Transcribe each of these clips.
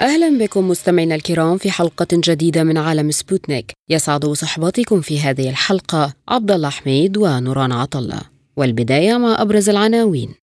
أهلا بكم مستمعينا الكرام في حلقة جديدة من عالم سبوتنيك. يسعد صحبتكم في هذه الحلقة عبد الله حميد ونوران عطلة. والبداية مع أبرز العناوين.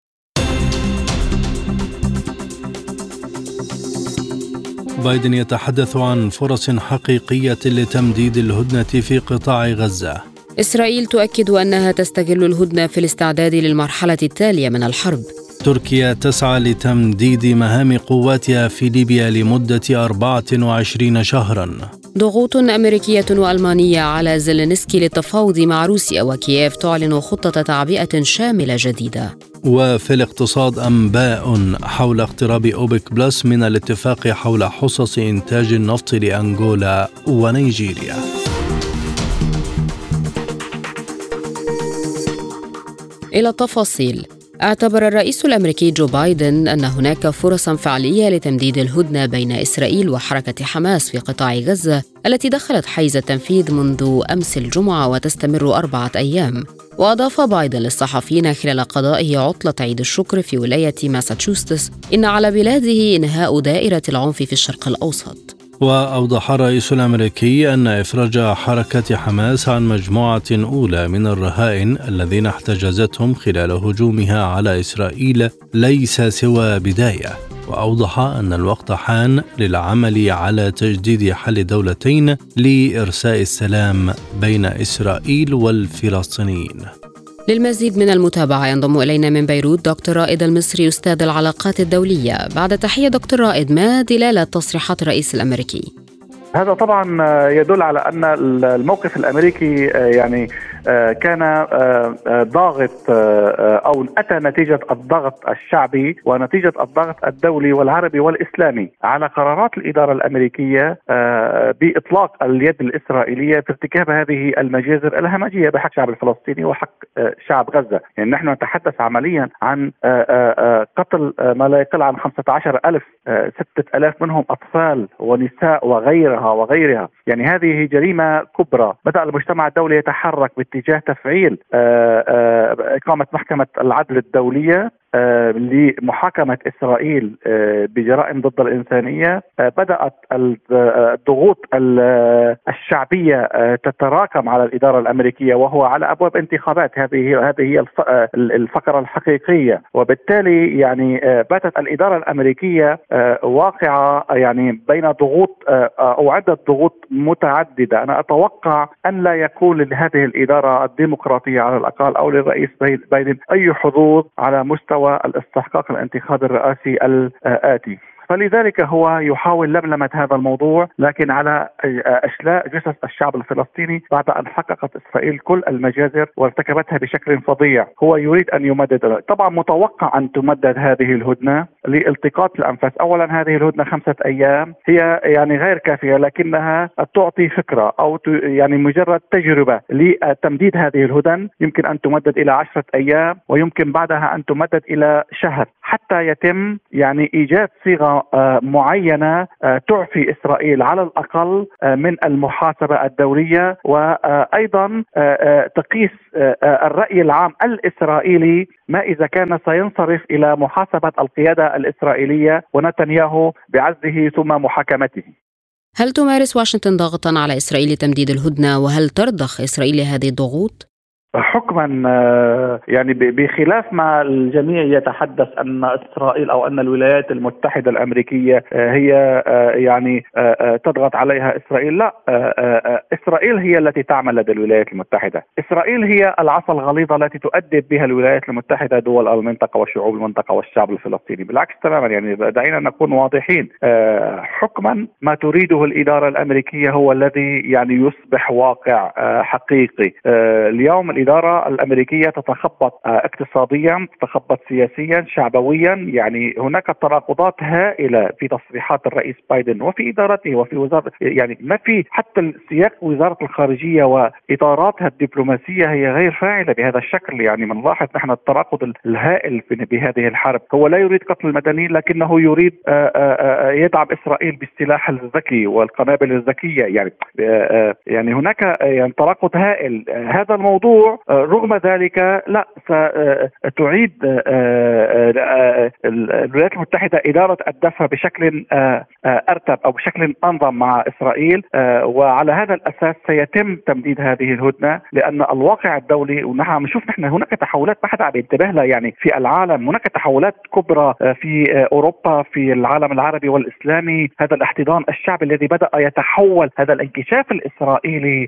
بايدن يتحدث عن فرص حقيقية لتمديد الهدنة في قطاع غزة. إسرائيل تؤكد أنها تستغل الهدنة في الاستعداد للمرحلة التالية من الحرب. تركيا تسعى لتمديد مهام قواتها في ليبيا لمدة 24 شهرا. ضغوط أمريكية وألمانية على زيلينسكي للتفاوض مع روسيا وكييف تعلن خطة تعبئة شاملة جديدة. وفي الاقتصاد أنباء حول اقتراب أوبك بلس من الاتفاق حول حصص إنتاج النفط لأنغولا ونيجيريا. إلى التفاصيل. أعتبر الرئيس الأمريكي جو بايدن أن هناك فرصا فعلية لتمديد الهدنة بين إسرائيل وحركة حماس في قطاع غزة التي دخلت حيز التنفيذ منذ أمس الجمعة وتستمر أربعة أيام. وأضاف بايدن للصحفيين خلال قضائه عطلة عيد الشكر في ولاية ماساتشوستس إن على بلاده إنهاء دائرة العنف في الشرق الأوسط. وأوضح الرئيس الأمريكي أن إفراج حركة حماس عن مجموعة أولى من الرهائن الذين احتجزتهم خلال هجومها على إسرائيل ليس سوى بداية. وأوضح أن الوقت حان للعمل على تجديد حل دولتين لإرساء السلام بين إسرائيل والفلسطينيين. للمزيد من المتابعة ينضم إلينا من بيروت دكتور رائد المصري أستاذ العلاقات الدولية بعد تحية دكتور رائد ما دلالة تصريحات الرئيس الأمريكي؟ هذا طبعا يدل على أن الموقف الأمريكي يعني آه، كان آه، آه، ضاغط أو أتى نتيجة الضغط الشعبي ونتيجة الضغط الدولي والعربي والإسلامي على قرارات الإدارة الأمريكية بإطلاق اليد الإسرائيلية في ارتكاب هذه المجازر الهمجية بحق الشعب الفلسطيني وحق شعب غزة، يعني نحن نتحدث عمليا عن قتل ما لا يقل عن 15000 6000 منهم أطفال ونساء وغيرها وغيرها، يعني هذه جريمة كبرى، بدأ المجتمع الدولي يتحرك باتجاه تفعيل آه، آه، إقامة محكمة العدل الدولية آه، لمحاكمة إسرائيل بجرائم ضد الإنسانية. بدأت الضغوط الشعبية تتراكم على الإدارة الأمريكية وهو على أبواب انتخابات. هذه هذه هي الفقرة الحقيقية. وبالتالي يعني باتت الإدارة الأمريكية واقعة يعني بين ضغوط أو عدة ضغوط متعددة. أنا أتوقع أن لا يكون لهذه الإدارة الديمقراطية على الأقل أو للرئيس بايدن أي حظوظ على مستوى الاستحقاق الانتخابي الرئاسي الآتي. فلذلك هو يحاول لملمة هذا الموضوع لكن على أشلاء جثث الشعب الفلسطيني بعد أن حققت إسرائيل كل المجازر وارتكبتها بشكل فظيع. هو يريد أن يمدد. طبعا متوقع أن تمدد هذه الهدنة لالتقاط الأنفاس. أولا هذه الهدنة خمسة أيام. هي يعني غير كافية لكنها تعطي فكرة أو يعني مجرد تجربة لتمديد هذه الهدن. يمكن أن تمدد إلى عشرة أيام ويمكن بعدها أن تمدد إلى شهر. حتى يتم يعني إيجاد صيغة آه، معينة آه، تعفي إسرائيل على الأقل آه، من المحاسبة الدولية وأيضا تقيس الرأي العام الإسرائيلي ما إذا كان سينصرف إلى محاسبة القيادة الإسرائيلية ونتنياهو بعزله ثم محاكمته. هل تمارس واشنطن ضغطا على إسرائيل لتمديد الهدنة وهل ترضخ إسرائيل هذه الضغوط؟ حكما آه، يعني بخلاف ما الجميع يتحدث أن إسرائيل أو أن الولايات المتحدة الأمريكية آه، هي آه، يعني تضغط عليها إسرائيل. لا إسرائيل هي التي تعمل لدى الولايات المتحدة. إسرائيل هي العصا الغليظة التي تؤدب بها الولايات المتحدة دول المنطقة وشعوب المنطقة والشعب الفلسطيني. بالعكس تماما يعني دعينا نكون واضحين. حكما ما تريده الإدارة الأمريكية هو الذي يعني يصبح واقع حقيقي. اليوم الإدارة الأمريكية تتخبط اقتصاديا تتخبط سياسيا شعبويا يعني هناك تناقضات هائلة في تصريحات الرئيس بايدن وفي إدارته وفي وزارة يعني ما في حتى سياق وزارة الخارجية وإطاراتها الدبلوماسية هي غير فاعلة بهذا الشكل. يعني بنلاحظ نحن التناقض الهائل بهذه الحرب. هو لا يريد قتل المدنيين لكنه يريد يدعم إسرائيل بالسلاح الذكي والقنابل الذكية. يعني يعني هناك يعني تناقض هائل. هذا الموضوع رغم ذلك لا ستعيد الولايات المتحدة إدارة الدفع بشكل أرتب أو بشكل أنظم مع إسرائيل وعلى هذا الأساس سيتم تمديد هذه الهدنة لأن الواقع الدولي ونحن عم نشوف نحن هناك تحولات ما حدا عم ينتبه لها يعني في العالم هناك تحولات كبرى في أوروبا في العالم العربي والإسلامي هذا الاحتضان الشعبي الذي بدأ يتحول هذا الانكشاف الإسرائيلي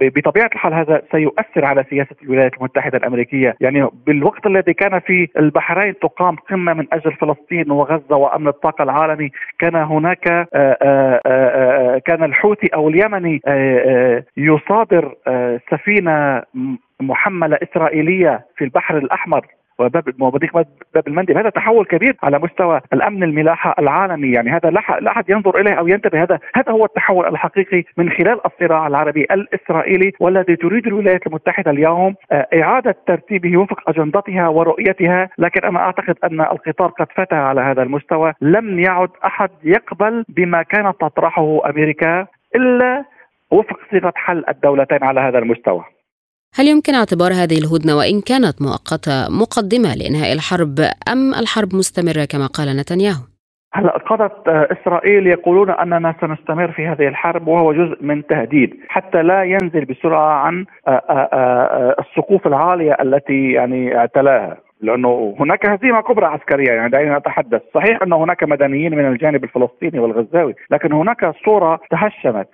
بطبيعة الحال هذا سيؤثر على سياسة الولايات المتحدة الأمريكية. يعني بالوقت الذي كان في البحرين تقام قمة من أجل فلسطين وغزة وأمن الطاقة العالمي كان هناك كان الحوثي أو اليمني يصادر سفينة محملة إسرائيلية في البحر الأحمر. وباب باب المندب هذا تحول كبير على مستوى الأمن الملاحة العالمي. يعني هذا لا أحد ينظر إليه أو ينتبه. هذا هذا هو التحول الحقيقي من خلال الصراع العربي الإسرائيلي والذي تريد الولايات المتحدة اليوم إعادة ترتيبه وفق أجندتها ورؤيتها. لكن أنا أعتقد أن القطار قد فتح على هذا المستوى. لم يعد أحد يقبل بما كانت تطرحه أمريكا إلا وفق صيغة حل الدولتين على هذا المستوى. هل يمكن اعتبار هذه الهدنة وإن كانت مؤقتة مقدمة لإنهاء الحرب أم الحرب مستمرة كما قال نتنياهو؟ هلا قادة إسرائيل يقولون أننا سنستمر في هذه الحرب وهو جزء من تهديد حتى لا ينزل بسرعة عن السقوف العالية التي يعني اعتلاها لأنه هناك هزيمة كبرى عسكرية يعني دعينا نتحدث، صحيح أن هناك مدنيين من الجانب الفلسطيني والغزاوي، لكن هناك صورة تهشمت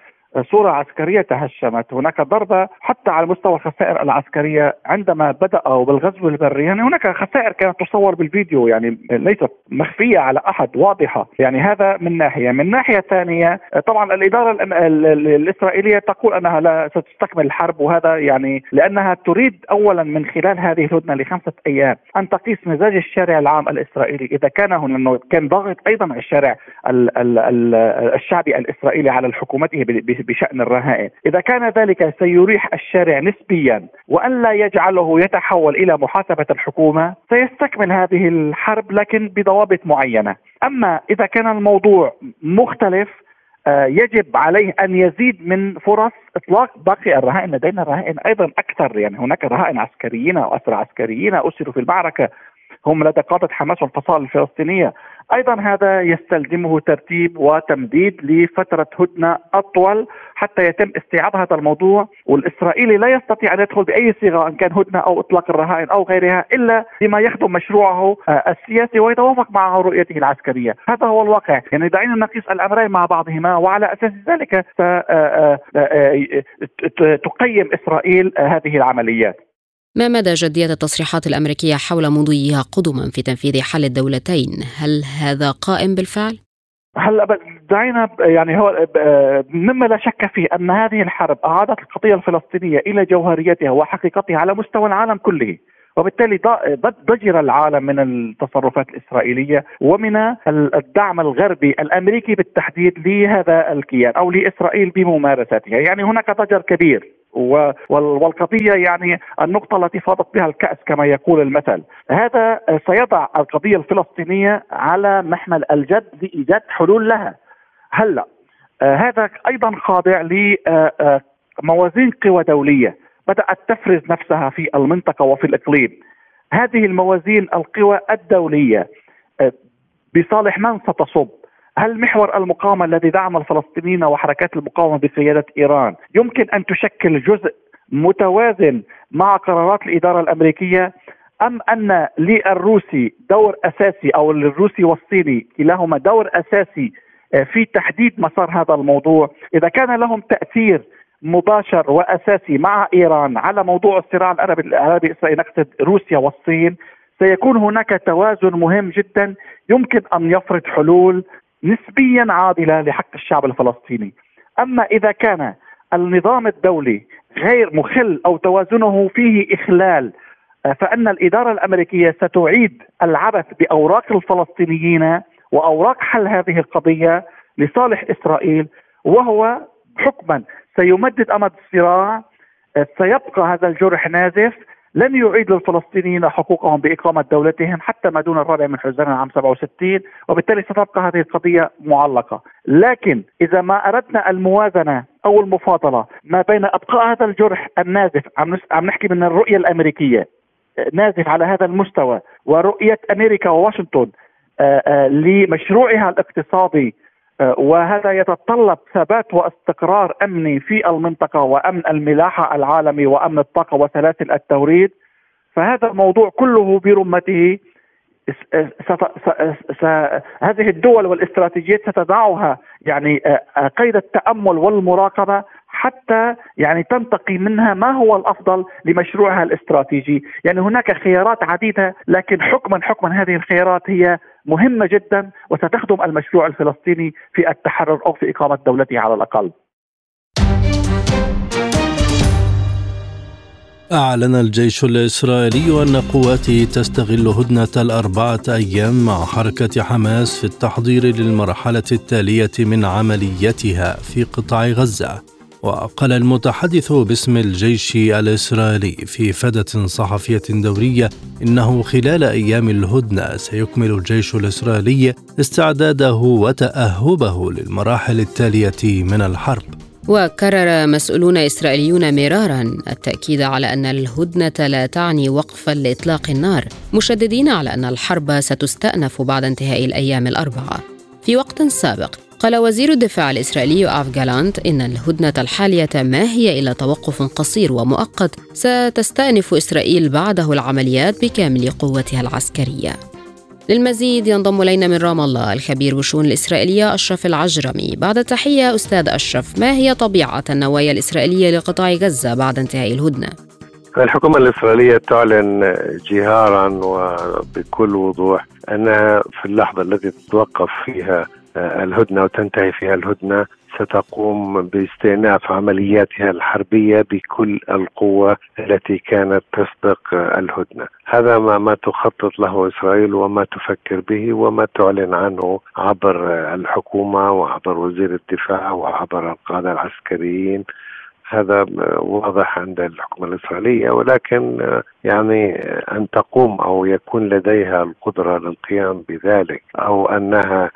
صورة عسكرية تهشمت. هناك ضربة حتى على مستوى الخسائر العسكرية عندما بدأوا بالغزو البري. يعني هناك خسائر كانت تصور بالفيديو يعني ليست مخفية على أحد واضحة. يعني هذا من ناحية. من ناحية ثانية طبعا الإدارة الإسرائيلية تقول أنها لا ستستكمل الحرب وهذا يعني لأنها تريد أولا من خلال هذه الهدنة لخمسة أيام أن تقيس مزاج الشارع العام الإسرائيلي. إذا كان هنا كان ضاغط أيضا الشارع الشعبي الإسرائيلي على حكومته بشأن الرهائن. إذا كان ذلك سيريح الشارع نسبيا وأن لا يجعله يتحول إلى محاسبة الحكومة سيستكمل هذه الحرب لكن بضوابط معينة. أما إذا كان الموضوع مختلف يجب عليه أن يزيد من فرص إطلاق باقي الرهائن لدينا الرهائن أيضا أكثر. يعني هناك رهائن عسكريين واسرى عسكريين أسروا في المعركة هم لدى قادة حماس والفصائل الفلسطينية. أيضا هذا يستلزمه ترتيب وتمديد لفترة هدنة أطول حتى يتم استيعاب هذا الموضوع والإسرائيلي لا يستطيع أن يدخل بأي صيغة إن كان هدنة أو إطلاق الرهائن أو غيرها إلا بما يخدم مشروعه السياسي ويتوافق مع رؤيته العسكرية، هذا هو الواقع، يعني دعينا نقيس الأمرين مع بعضهما وعلى أساس ذلك تقيم إسرائيل هذه العمليات. ما مدى جدية التصريحات الأمريكية حول مضيها قدما في تنفيذ حل الدولتين؟ هل هذا قائم بالفعل؟ هلا دعينا يعني هو مما لا شك فيه أن هذه الحرب أعادت القضية الفلسطينية إلى جوهريتها وحقيقتها على مستوى العالم كله وبالتالي ضجر العالم من التصرفات الإسرائيلية ومن الدعم الغربي الأمريكي بالتحديد لهذا الكيان أو لإسرائيل بممارستها، يعني هناك ضجر كبير والقضية يعني النقطة التي فاضت بها الكأس كما يقول المثل. هذا سيضع القضية الفلسطينية على محمل الجد لإيجاد حلول لها. هلأ هذا أيضا خاضع لموازين قوى دولية. بدأت تفرز نفسها في المنطقة وفي الإقليم. هذه الموازين القوى الدولية بصالح من ستصب؟ هل محور المقاومة الذي دعم الفلسطينيين وحركات المقاومة بقياده إيران يمكن أن تشكل جزء متوازن مع قرارات الإدارة الأمريكية؟ أم أن للروسي دور أساسي أو للروسي والصيني كلاهما دور أساسي في تحديد مسار هذا الموضوع؟ إذا كان لهم تأثير مباشر وأساسي مع إيران على موضوع الصراع العربي العربي الاسرائيلي نقصد روسيا والصين سيكون هناك توازن مهم جدا يمكن أن يفرض حلول نسبيا عادله لحق الشعب الفلسطيني. أما إذا كان النظام الدولي غير مخل أو توازنه فيه إخلال آه، فأن الإدارة الأمريكية ستعيد العبث بأوراق الفلسطينيين وأوراق حل هذه القضية لصالح إسرائيل وهو حكما سيمدد أمد الصراع آه، سيبقى هذا الجرح نازف لن يعيد للفلسطينيين حقوقهم بإقامة دولتهم حتى ما دون الرابع من حزيران عام 67 وبالتالي ستبقى هذه القضية معلقة. لكن إذا ما أردنا الموازنة أو المفاضلة ما بين أبقاء هذا الجرح النازف عم, عم نحكي من الرؤية الأمريكية نازف على هذا المستوى ورؤية أمريكا وواشنطن لمشروعها الاقتصادي وهذا يتطلب ثبات واستقرار أمني في المنطقة وأمن الملاحة العالمي وأمن الطاقة وسلاسل التوريد. فهذا الموضوع كله برمته. هذه الدول والاستراتيجيات ستضعها يعني قيد التأمل والمراقبة حتى يعني تنتقي منها ما هو الأفضل لمشروعها الاستراتيجي، يعني هناك خيارات عديدة لكن حكما حكما هذه الخيارات هي مهمة جدا وستخدم المشروع الفلسطيني في التحرر أو في إقامة دولته على الأقل. أعلن الجيش الإسرائيلي أن قواته تستغل هدنة الأربعة أيام مع حركة حماس في التحضير للمرحلة التالية من عمليتها في قطاع غزة وقال المتحدث باسم الجيش الإسرائيلي في فدة صحفية دورية إنه خلال أيام الهدنة سيكمل الجيش الإسرائيلي استعداده وتأهبه للمراحل التالية من الحرب. وكرر مسؤولون إسرائيليون مرارا التأكيد على أن الهدنة لا تعني وقفا لإطلاق النار مشددين على أن الحرب ستستأنف بعد انتهاء الأيام الأربعة. في وقت سابق قال وزير الدفاع الإسرائيلي آف جالانت إن الهدنة الحالية ما هي إلا توقف قصير ومؤقت. ستستأنف إسرائيل بعده العمليات بكامل قوتها العسكرية. للمزيد ينضم إلينا من رام الله الخبير بالشؤون الإسرائيلية أشرف العجرمي. بعد تحية أستاذ أشرف ما هي طبيعة النوايا الإسرائيلية لقطاع غزة بعد انتهاء الهدنة؟ الحكومة الإسرائيلية تعلن جهارا وبكل وضوح أنها في اللحظة التي تتوقف فيها الهدنة وتنتهي فيها الهدنة ستقوم باستئناف عملياتها الحربية بكل القوة التي كانت تسبق الهدنة. هذا ما, ما تخطط له إسرائيل وما تفكر به وما تعلن عنه عبر الحكومة وعبر وزير الدفاع وعبر القادة العسكريين. هذا واضح عند الحكومة الإسرائيلية. ولكن يعني أن تقوم أو يكون لديها القدرة للقيام بذلك أو أنها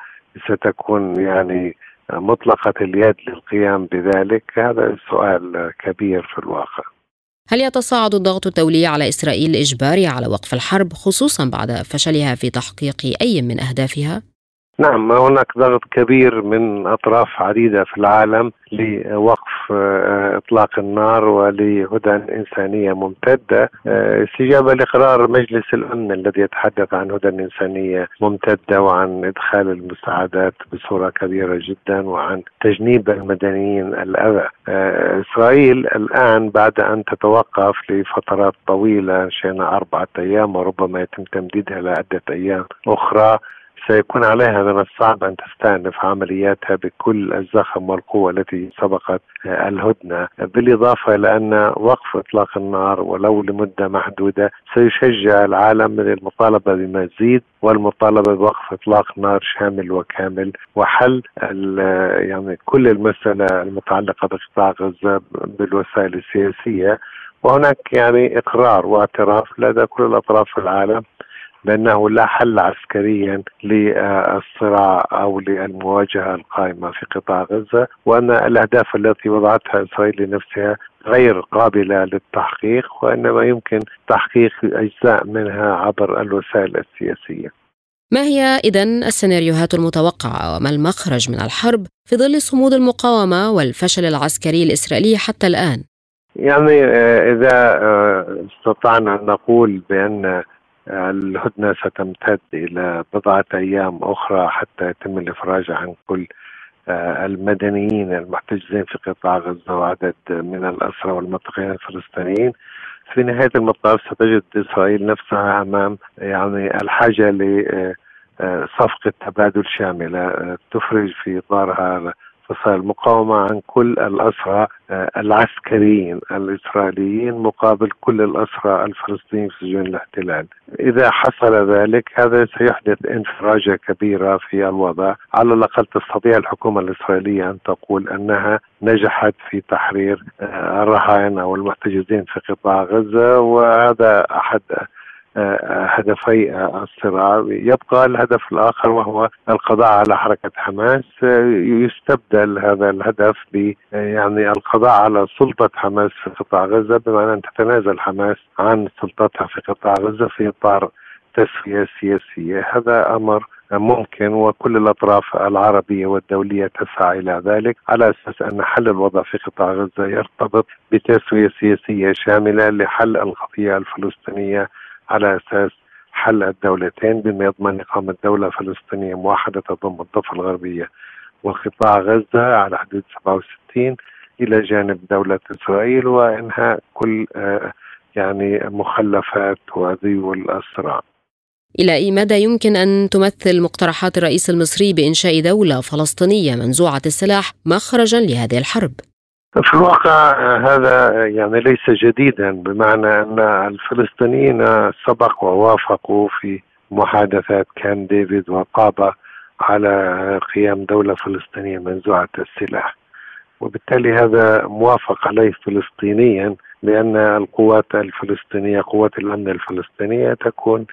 ستكون يعني مطلقة اليد للقيام بذلك هذا سؤال كبير في الواقع هل يتصاعد الضغط الدولي على إسرائيل الإجباري على وقف الحرب خصوصا بعد فشلها في تحقيق أي من أهدافها؟ نعم هناك ضغط كبير من أطراف عديدة في العالم لوقف آه، إطلاق النار ولهدن إنسانية ممتدة. آه، استجابة لقرار مجلس الأمن الذي يتحدث عن هدن إنسانية ممتدة وعن إدخال المساعدات بصورة كبيرة جدا وعن تجنيب المدنيين الأذى. آه، إسرائيل الآن بعد أن تتوقف لفترات طويلة شئنا أربعة أيام وربما يتم تمديدها لعدة أيام أخرى سيكون عليها من الصعب أن تستأنف عملياتها بكل الزخم والقوة التي سبقت الهدنة، بالإضافة إلى أن وقف إطلاق النار ولو لمدة محدودة سيشجع العالم من المطالبة بمزيد والمطالبة بوقف إطلاق نار شامل وكامل. وحل يعني كل المسألة المتعلقة بقطاع غزة بالوسائل السياسية. وهناك يعني إقرار واعتراف لدى كل الأطراف في العالم بأنه لا حل عسكريا للصراع أو للمواجهة القائمة في قطاع غزة وأن الأهداف التي وضعتها إسرائيل لنفسها غير قابلة للتحقيق وإنما يمكن تحقيق أجزاء منها عبر الوسائل السياسية. ما هي اذا السيناريوهات المتوقعة وما المخرج من الحرب في ظل صمود المقاومة والفشل العسكري الإسرائيلي حتى الآن؟ يعني آه، إذا آه، استطعنا أن نقول بأن الهدنة ستمتد إلى بضعة أيام أخرى حتى يتم الإفراج عن كل آه، المدنيين المحتجزين في قطاع غزة وعدد من الأسرى والمتقين الفلسطينيين. في نهاية المطاف ستجد إسرائيل نفسها أمام يعني الحاجة لصفقة تبادل شاملة آه، تفرج في إطارها فصائل المقاومة عن كل الأسرى آه، العسكريين الإسرائيليين مقابل كل الأسرى الفلسطينيين في سجون الاحتلال. إذا حصل ذلك هذا سيحدث انفراجة كبيرة في الوضع. على الأقل تستطيع الحكومة الإسرائيلية أن تقول أنها نجحت في تحرير آه، الرهائن أو المحتجزين في قطاع غزة وهذا أحد هدفي الصراع. يبقى الهدف الآخر وهو القضاء على حركة حماس. يستبدل هذا الهدف ب يعني القضاء على سلطة حماس في قطاع غزة بمعنى أن تتنازل حماس عن سلطتها في قطاع غزة في إطار تسوية سياسية. هذا أمر ممكن وكل الأطراف العربية والدولية تسعى إلى ذلك على أساس أن حل الوضع في قطاع غزة يرتبط بتسوية سياسية شاملة لحل القضية الفلسطينية على أساس حل الدولتين بما يضمن إقامة دولة فلسطينية موحدة تضم الضفة الغربية وقطاع غزة على حدود 67 إلى جانب دولة إسرائيل وإنهاء كل آه، يعني مخلفات وذيول الصراع. إلى أي مدى يمكن أن تمثل مقترحات الرئيس المصري بإنشاء دولة فلسطينية منزوعة السلاح مخرجا لهذه الحرب؟ في الواقع هذا يعني ليس جديدا بمعنى أن الفلسطينيين سبق ووافقوا في محادثات كان ديفيد وقابة على قيام دولة فلسطينية منزوعة السلاح. وبالتالي هذا موافق عليه فلسطينيا لأن القوات الفلسطينية قوات الأمن الفلسطينية تكون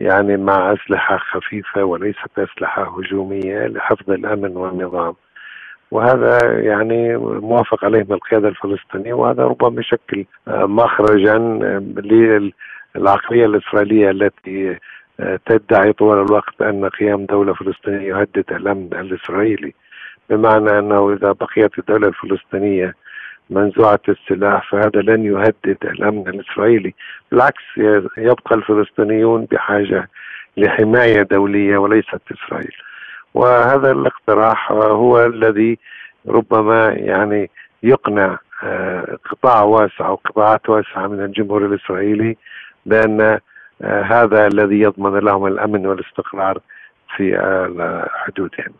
يعني مع أسلحة خفيفة وليست أسلحة هجومية لحفظ الأمن والنظام. وهذا يعني موافق عليه من القيادة الفلسطينية وهذا ربما يشكل آه، مخرجا آه، للعقلية الإسرائيلية التي آه، تدعي طوال الوقت أن قيام دولة فلسطينية يهدد الأمن الإسرائيلي. بمعنى أنه إذا بقيت الدولة الفلسطينية منزوعة السلاح فهذا لن يهدد الأمن الإسرائيلي. بالعكس يبقى الفلسطينيون بحاجة لحماية دولية وليست إسرائيل. وهذا الاقتراح هو الذي ربما يعني يقنع آه، قطاع واسع أو قطاعات واسعة من الجمهور الإسرائيلي بأن آه، هذا الذي يضمن لهم الأمن والاستقرار في حدودهم.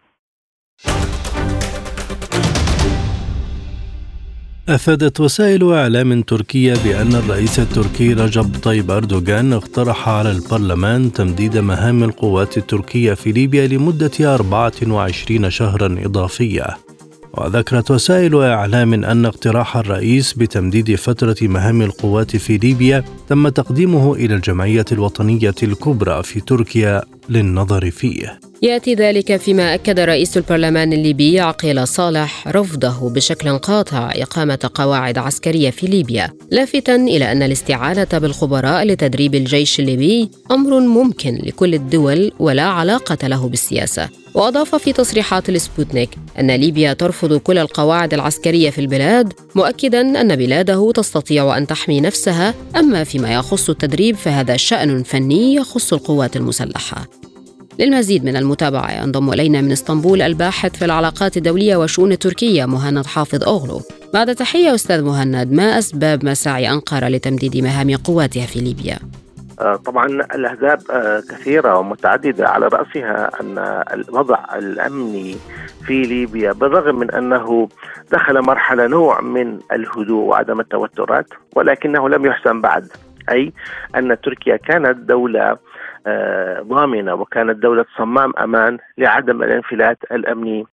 أفادت وسائل إعلام تركية بأن الرئيس التركي رجب طيب أردوغان اقترح على البرلمان تمديد مهام القوات التركية في ليبيا لمدة 24 شهرا إضافية. وذكرت وسائل إعلام أن اقتراح الرئيس بتمديد فترة مهام القوات في ليبيا تم تقديمه إلى الجمعية الوطنية الكبرى في تركيا. للنظر فيه. يأتي ذلك فيما أكد رئيس البرلمان الليبي عقيل صالح رفضه بشكل قاطع إقامة قواعد عسكرية في ليبيا لافتا إلى أن الاستعانة بالخبراء لتدريب الجيش الليبي أمر ممكن لكل الدول ولا علاقة له بالسياسة. وأضاف في تصريحات لسبوتنيك أن ليبيا ترفض كل القواعد العسكرية في البلاد مؤكدا أن بلاده تستطيع أن تحمي نفسها أما فيما يخص التدريب فهذا شأن فني يخص القوات المسلحة. للمزيد من المتابعة. ينضم إلينا من إسطنبول الباحث في العلاقات الدولية وشؤون التركية مهند حافظ أوغلو بعد تحية أستاذ مهند ما أسباب مساعي أنقرة لتمديد مهام قواتها في ليبيا؟ آه، طبعا الاسباب آه، كثيرة ومتعددة على رأسها أن الوضع الأمني في ليبيا بالرغم من أنه دخل مرحلة نوع من الهدوء وعدم التوترات ولكنه لم يحسن بعد. أي أن تركيا كانت دولة آه، ضامنة وكانت دولة صمام أمان لعدم الانفلات الأمني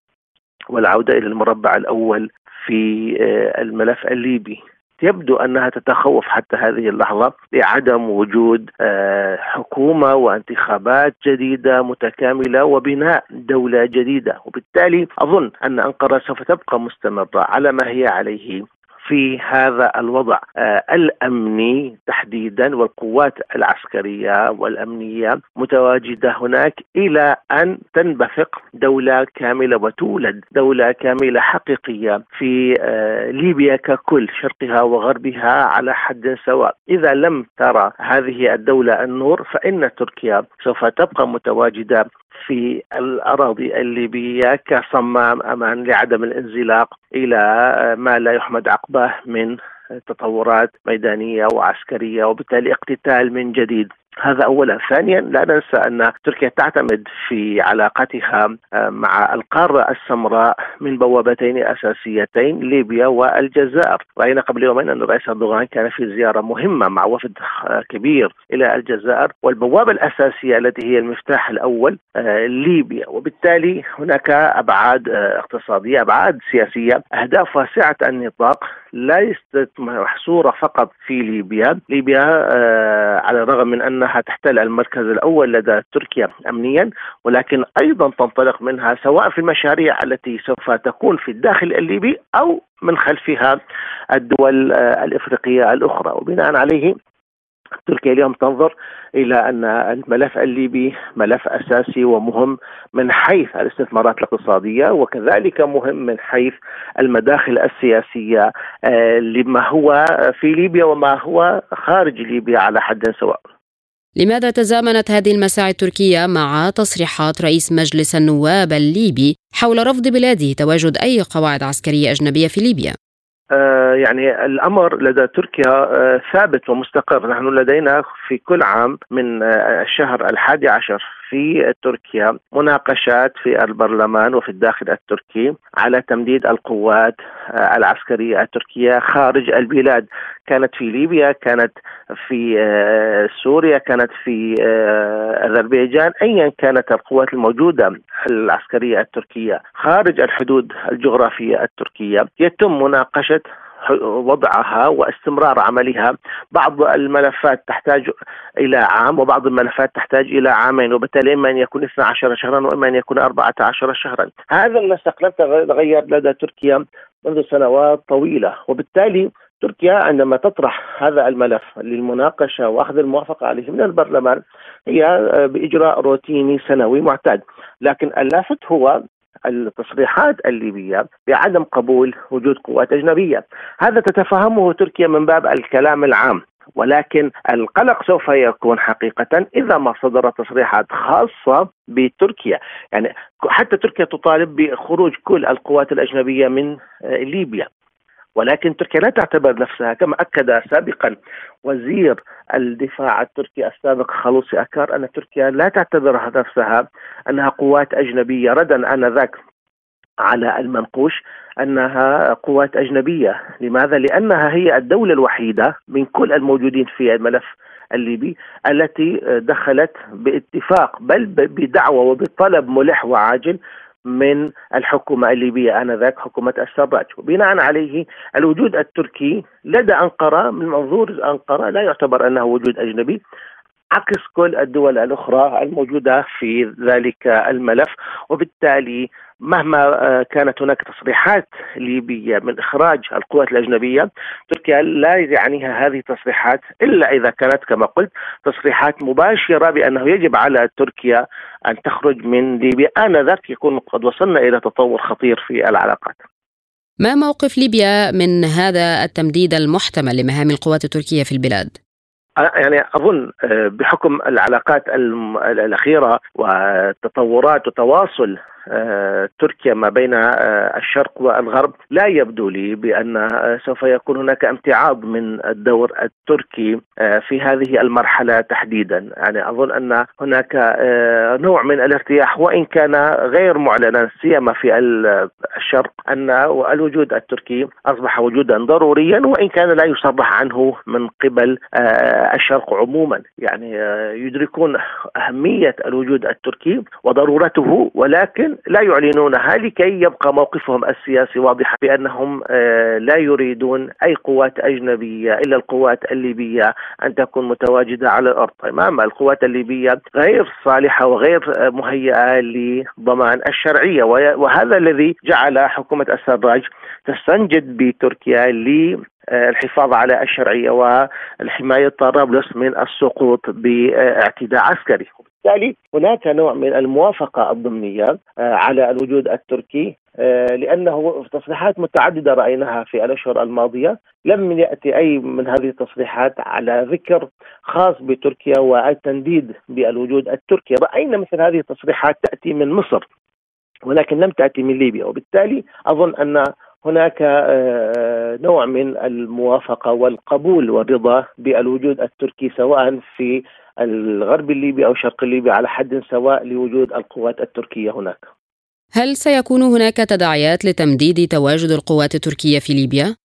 والعودة إلى المربع الأول في آه، الملف الليبي. يبدو أنها تتخوف حتى هذه اللحظة لعدم وجود آه، حكومة وانتخابات جديدة متكاملة وبناء دولة جديدة. وبالتالي أظن أن أنقرة سوف تبقى مستمرة على ما هي عليه. في هذا الوضع. آه، الامني تحديدا والقوات العسكرية والأمنية متواجدة هناك إلى أن تنبثق دولة كاملة وتولد دولة كاملة حقيقية في آه، ليبيا ككل شرقها وغربها على حد سواء. إذا لم ترى هذه الدولة النور فإن تركيا سوف تبقى متواجدة في الأراضي الليبية كصمام أمان لعدم الانزلاق إلى ما لا يحمد عقباه من تطورات ميدانية وعسكرية وبالتالي اقتتال من جديد. هذا اولا، ثانيا لا ننسى أن تركيا تعتمد في علاقتها آه، مع القارة السمراء من بوابتين أساسيتين ليبيا والجزائر، رأينا قبل يومين أن الرئيس أردوغان كان في زيارة مهمة مع وفد آه، كبير إلى الجزائر، والبوابة الأساسية التي هي المفتاح الأول آه، ليبيا، وبالتالي هناك أبعاد اقتصادية، أبعاد سياسية، أهداف واسعة النطاق ليست محصورة فقط في ليبيا، ليبيا على الرغم من أن إنها تحتل المركز الأول لدى تركيا امنيا ولكن أيضا تنطلق منها سواء في المشاريع التي سوف تكون في الداخل الليبي أو من خلفها الدول الإفريقية الأخرى وبناء عليه تركيا اليوم تنظر إلى أن الملف الليبي ملف أساسي ومهم من حيث الاستثمارات الاقتصادية وكذلك مهم من حيث المداخل السياسية آه، لما هو في ليبيا وما هو خارج ليبيا على حد سواء. لماذا تزامنت هذه المساعي التركية مع تصريحات رئيس مجلس النواب الليبي حول رفض بلاده تواجد أي قواعد عسكرية أجنبية في ليبيا؟ آه يعني الأمر لدى تركيا آه ثابت ومستقر، نحن لدينا في كل عام من آه الشهر الحادي عشر في تركيا مناقشات في البرلمان وفي الداخل التركي على تمديد القوات آه، العسكرية التركية خارج البلاد. كانت في ليبيا كانت في آه، سوريا كانت في آه، أذربيجان ايا كانت القوات الموجودة العسكرية التركية خارج الحدود الجغرافية التركية. يتم مناقشة وضعها واستمرار عملها. بعض الملفات تحتاج إلى عام وبعض الملفات تحتاج إلى عامين وبالتالي إما أن يكون 12 شهرا وإما أن يكون 14 شهرا. هذا النسق لم تغير لدى تركيا منذ سنوات طويلة. وبالتالي تركيا عندما تطرح هذا الملف للمناقشة وأخذ الموافقة عليه من البرلمان هي بإجراء روتيني سنوي معتاد، لكن اللافت هو التصريحات الليبية بعدم قبول وجود قوات أجنبية. هذا تتفهمه تركيا من باب الكلام العام ولكن القلق سوف يكون حقيقة إذا ما صدرت تصريحات خاصة بتركيا. يعني حتى تركيا تطالب بخروج كل القوات الأجنبية من ليبيا. ولكن تركيا لا تعتبر نفسها كما أكد سابقا وزير الدفاع التركي السابق خلوصي أكار أن تركيا لا تعتبر نفسها أنها قوات أجنبية ردا آنذاك على المنقوش أنها قوات أجنبية، لماذا؟ لأنها هي الدولة الوحيدة من كل الموجودين في الملف الليبي التي دخلت باتفاق بل بدعوة وبطلب ملح وعاجل من الحكومة الليبية آنذاك حكومة السراج وبناء عليه الوجود التركي لدى أنقرة من منظور أنقرة لا يعتبر أنه وجود أجنبي عكس كل الدول الأخرى الموجودة في ذلك الملف. وبالتالي مهما آه، كانت هناك تصريحات ليبية من إخراج القوات الأجنبية تركيا لا يعنيها هذه التصريحات إلا إذا كانت كما قلت تصريحات مباشرة بأنه يجب على تركيا أن تخرج من ليبيا آنذاك يكون قد وصلنا إلى تطور خطير في العلاقات ما موقف ليبيا من هذا التمديد المحتمل لمهام القوات التركية في البلاد؟ يعني أظن آه، بحكم العلاقات الأخيرة وتطورات وتواصل تركيا ما بين آه، الشرق والغرب. لا يبدو لي بأن آه، سوف يكون هناك امتعاض من الدور التركي في هذه المرحلة تحديدا، يعني أظن أن هناك نوع من الارتياح وإن كان غير معلنا سيما في الشرق أن الوجود التركي أصبح وجودا ضروريا وإن كان لا يصرح عنه من قبل الشرق عموما، يعني يدركون أهمية الوجود التركي وضرورته ولكن لا يعلنونها لكي يبقى موقفهم السياسي واضحا بأنهم آه، لا يريدون أي قوات أجنبية إلا القوات الليبية أن تكون متواجدة على الأرض، امام القوات الليبية غير صالحة وغير مهيئة لضمان الشرعية وهذا الذي جعل حكومة السراج تستنجد بتركيا للحفاظ على الشرعية والحماية طرابلس من السقوط باعتداء عسكري. وبالتالي هناك نوع من الموافقة الضمنية آه، على الوجود التركي آه، لأنه تصريحات متعددة رأيناها في الأشهر الماضية. لم يأتي أي من هذه التصريحات على ذكر خاص بتركيا والتنديد بالوجود التركي. رأينا مثل هذه التصريحات تأتي من مصر ولكن لم تأتي من ليبيا. وبالتالي أظن أن هناك آه، نوع من الموافقة والقبول والرضا بالوجود التركي سواء في الغرب الليبي أو شرق الليبي على حد سواء لوجود القوات التركية هناك هل سيكون هناك تداعيات لتمديد تواجد القوات التركية في ليبيا؟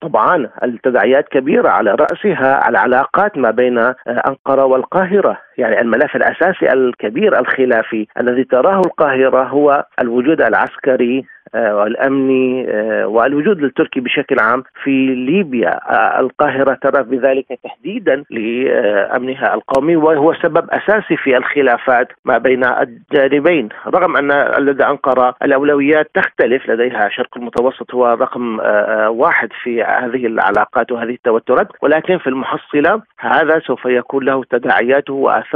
طبعا التداعيات كبيرة على رأسها العلاقات ما بين أنقرة والقاهرة يعني الملف الأساسي الكبير الخلافي الذي تراه القاهرة هو الوجود العسكري آه، والأمني آه، والوجود التركي بشكل عام في ليبيا. آه، القاهرة ترى بذلك تهديدا لأمنها القومي وهو سبب أساسي في الخلافات ما بين الجانبين. رغم أن لدى أنقرة الأولويات تختلف لديها شرق المتوسط هو رقم واحد في هذه العلاقات وهذه التوترات ولكن في المحصلة هذا سوف يكون له تداعياته واثاره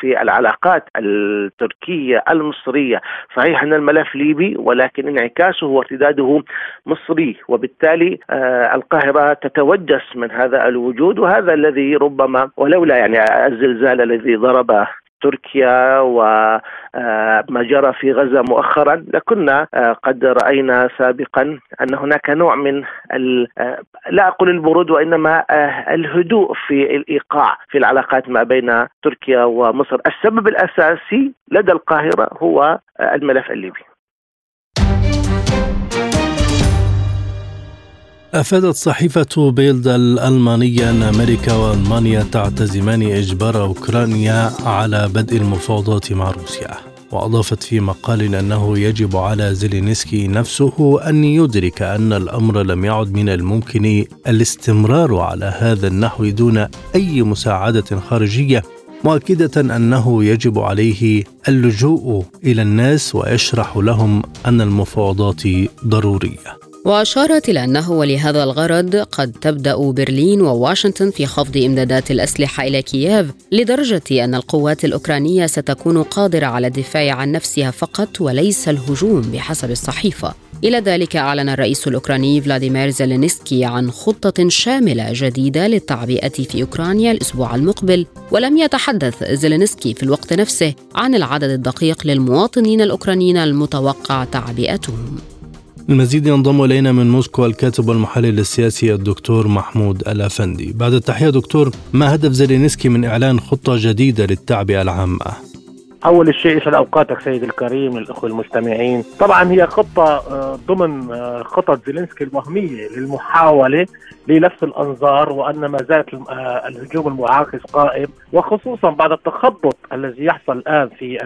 في العلاقات التركية المصرية. صحيح أن الملف ليبي ولكن انعكاسه وارتداده مصري وبالتالي آه، القاهرة تتوجس من هذا الوجود وهذا الذي ربما ولولا يعني الزلزال الذي ضرب تركيا وما آه، جرى في غزة مؤخرا. لكنا آه، قد رأينا سابقا أن هناك نوع من لا أقول البرود وإنما الهدوء في الإيقاع في العلاقات ما بين تركيا ومصر. السبب الأساسي لدى القاهرة هو الملف الليبي. أفادت صحيفة بيلد الألمانية أن أمريكا وألمانيا تعتزمان إجبار أوكرانيا على بدء المفاوضات مع روسيا. وأضافت في مقال أنه يجب على زيلينسكي نفسه أن يدرك أن الأمر لم يعد من الممكن الاستمرار على هذا النحو دون أي مساعدة خارجية مؤكدة أنه يجب عليه اللجوء إلى الناس ويشرح لهم أن المفاوضات ضرورية. وأشارت إلى أنه ولهذا الغرض قد تبدأ برلين وواشنطن في خفض إمدادات الأسلحة إلى كييف لدرجة أن القوات الأوكرانية ستكون قادرة على الدفاع عن نفسها فقط وليس الهجوم بحسب الصحيفة. إلى ذلك أعلن الرئيس الأوكراني فلاديمير زيلينسكي عن خطة شاملة جديدة للتعبئة في أوكرانيا الأسبوع المقبل. ولم يتحدث زيلينسكي في الوقت نفسه عن العدد الدقيق للمواطنين الأوكرانيين المتوقع تعبئتهم. المزيد ينضم إلينا من موسكو الكاتب والمحلل السياسي الدكتور محمود الأفندي. بعد التحية دكتور، ما هدف زيلينسكي من إعلان خطة جديدة للتعبئه العامه؟ أول شيء يسعد أوقاتك سيد الكريم للأخوة المستمعين. طبعا هي خطة آه، ضمن آه، خطط زيلينسكي الوهمية للمحاولة للفت الأنظار وأن ما زالت آه، الهجوم المعاكس قائم وخصوصا بعد التخبط الذي يحصل الآن في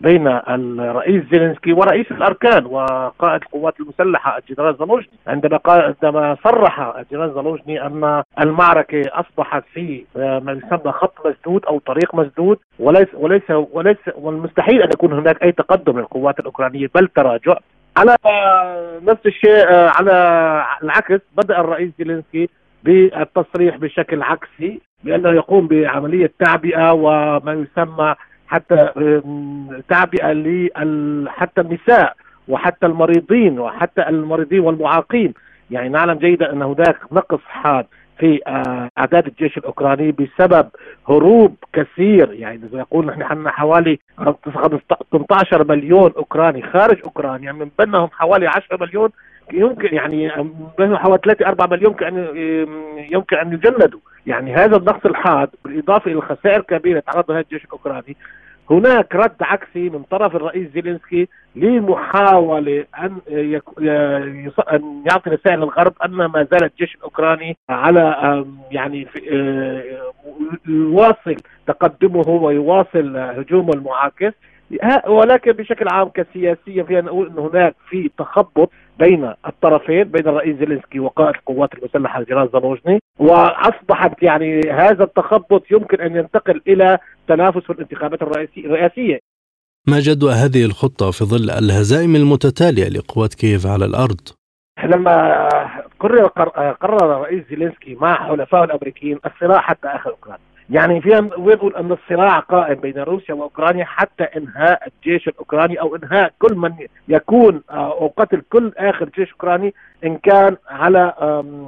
بين الرئيس زيلينسكي ورئيس الأركان وقائد القوات المسلحة الجنرال زالوجني. عندما عندما صرح الجنرال زالوجني أن المعركة أصبحت في ما يسمى خط مسدود أو طريق مسدود وليس وليس وليس والمستحيل أن يكون هناك أي تقدم للقوات الأوكرانية بل تراجع على نفس الشيء على العكس بدأ الرئيس زيلينسكي بالتصريح بشكل عكسي بأنه يقوم بعملية تعبئة وما يسمى حتى تعبئة حتى النساء وحتى المريضين وحتى المريضين والمعاقين. يعني نعلم جيدا أن هناك نقص حاد في آه، أعداد الجيش الأوكراني بسبب هروب كثير. يعني يقول نحن حوالي 18 مليون أوكراني خارج أوكرانيا من بينهم حوالي 10 مليون يمكن يعني بينهم حوالي 3 4 مليون كأن يمكن أن يجندوا. يعني هذا النقص الحاد بالإضافة إلى الخسائر الكبيره تعرض لها الجيش الأوكراني. هناك رد عكسي من طرف الرئيس زيلينسكي لمحاولة أن, أن يعطي رسائل للغرب أن ما زال الجيش الأوكراني على يعني آه، يواصل تقدمه ويواصل هجومه المعاكس. ولكن بشكل عام كسياسيا فينا نقول ان هناك في تخبط بين الطرفين بين الرئيس زيلينسكي وقائد القوات المسلحة الجنرال زالوجني وأصبحت يعني هذا التخبط يمكن أن ينتقل إلى تنافس في الانتخابات الرئاسية. ما جدوى هذه الخطة في ظل الهزائم المتتالية لقوات كييف على الأرض؟ لما قرر قرر الرئيس زيلينسكي مع حلفائه الأمريكيين الصراع حتى آخر اوكرانيا يعني فينا نقول أن الصراع قائم بين روسيا وأوكرانيا حتى إنهاء الجيش الأوكراني أو إنهاء كل من يكون آه، أو قتل كل آخر جيش أوكراني إن كان على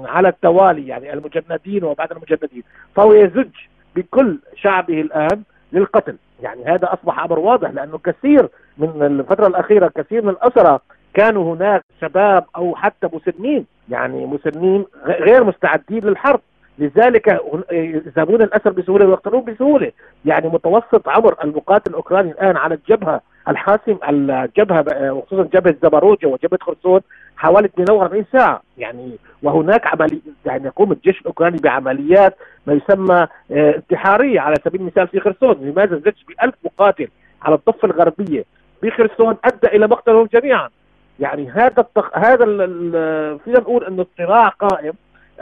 على التوالي يعني المجندين وبعد المجندين. فهو يزج بكل شعبه الآن للقتل. يعني هذا أصبح أمر واضح لأنه كثير من الفترة الأخيرة كثير من الاسرى كانوا هناك شباب أو حتى مسنين يعني مسنين غير مستعدين للحرب. لذلك يذهبون الأسر بسهولة ويقتلون بسهولة. يعني متوسط عمر المقاتل الأوكراني الآن على الجبهة الحاسم الجبهة وخصوصا جبهة زباروجا وجبهة خرسون حوالي 42 ساعة. يعني وهناك عملي يعني يقوم الجيش الأوكراني بعمليات ما يسمى آه، انتحارية على سبيل المثال في خرسون. لماذا زدت ب 1000 مقاتل على الضفة الغربية في خرسون أدى إلى مقتلهم جميعا؟ يعني هذا التق... هذا فينا نقول انه الصراع قائم.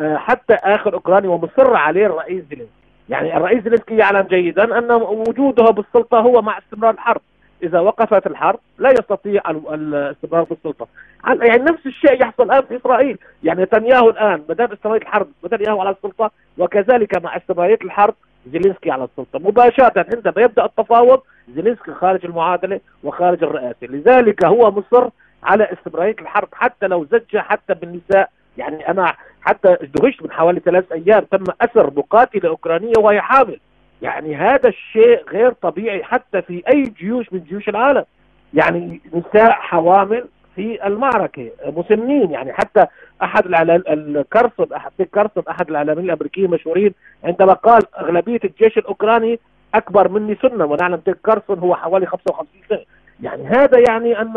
حتى آخر أوكراني ومصر عليه الرئيس زيلينسكي. يعني الرئيس زيلينسكي يعلم جيدا أن وجوده بالسلطة هو مع استمرار الحرب. إذا وقفت الحرب لا يستطيع الاستمرار في السلطه يعني نفس الشيء يحصل الآن في إسرائيل. يعني نتنياهو الآن بدأت استمرارية الحرب نتنياهو على السلطة وكذلك مع استمرارية الحرب زيلينسكي على السلطة. مباشرة عندما يبدأ التفاوض زيلينسكي خارج المعادلة وخارج الرئاسة. لذلك هو مصر على استمرارية الحرب حتى لو زج حتى بالنساء يعني أنا حتى دهشت من حوالي ثلاث أيام تم أسر مقاتلة أوكرانية وهي حامل. يعني هذا الشيء غير طبيعي حتى في أي جيوش من جيوش العالم. يعني نساء حوامل في المعركة مسنين. يعني حتى أحد الكرسون أحد كرسون أحد الإعلاميين الأمريكيين المشهورين عندما قال أغلبية الجيش الأوكراني أكبر مني سنا ونعلم تيك كارسون هو حوالي 55 سنة. يعني هذا يعني أن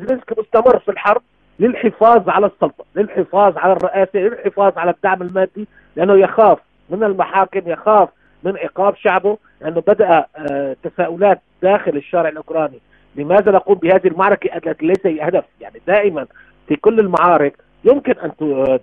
زيلينسكي مستمر في الحرب. للحفاظ على السلطة للحفاظ على الرئاسة للحفاظ على الدعم المادي لأنه يخاف من المحاكم يخاف من عقاب شعبه لأنه بدأ آه، تساؤلات داخل الشارع الأوكراني. لماذا نقوم بهذه المعركة؟ التي ليس هدف. يعني دائما في كل المعارك يمكن أن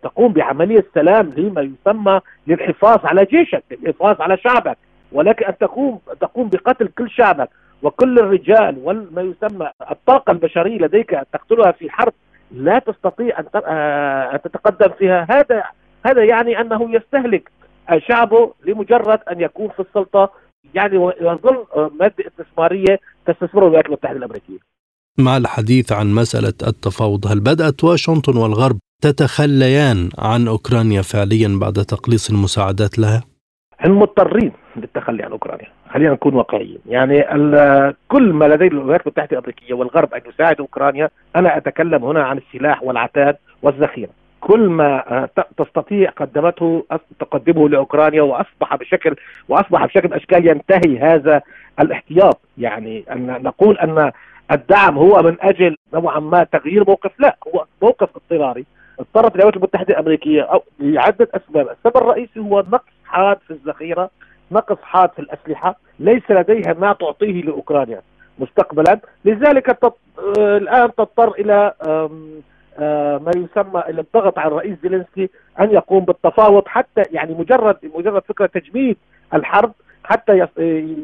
تقوم بعملية سلام لما يسمى للحفاظ على جيشك للحفاظ على شعبك. ولكن أن تقوم تقوم بقتل كل شعبك. وكل الرجال وما يسمى الطاقة البشرية لديك تقتلها في حرب لا تستطيع آه، تتقدم فيها. هذا هذا يعني أنه يستهلك شعبه لمجرد أن يكون في السلطة يعني ويظل مادة استثمارية تستثمر الولايات المتحدة الأمريكية. مع الحديث عن مسألة التفاوض هل بدأت واشنطن والغرب تتخليان عن أوكرانيا فعليا بعد تقليص المساعدات لها؟ هم مضطرين للتخلي عن أوكرانيا، خلينا نكون واقعيين، يعني كل ما لدي الولايات المتحدة الأمريكية والغرب أن يساعد أوكرانيا، أنا أتكلم هنا عن السلاح والعتاد والذخيره. كل ما تستطيع قدمته تقدمه لأوكرانيا وأصبح بشكل وأصبح بشكل أشكال ينتهي هذا الاحتياط. يعني أن نقول أن الدعم هو من أجل نوعا ما تغيير موقف. لا هو موقف اضطراري. اضطرت الولايات المتحدة الأمريكية أو لعدة أسباب، السبب الرئيسي هو نقص حاد في الذخيرة، نقص حاد في الأسلحة، ليس لديها ما تعطيه لأوكرانيا مستقبلا، لذلك تط... الآن تضطر إلى آه، ما يسمى الضغط على الرئيس زيلينسكي أن يقوم بالتفاوض حتى يعني مجرد مجرد فكرة تجميد الحرب حتى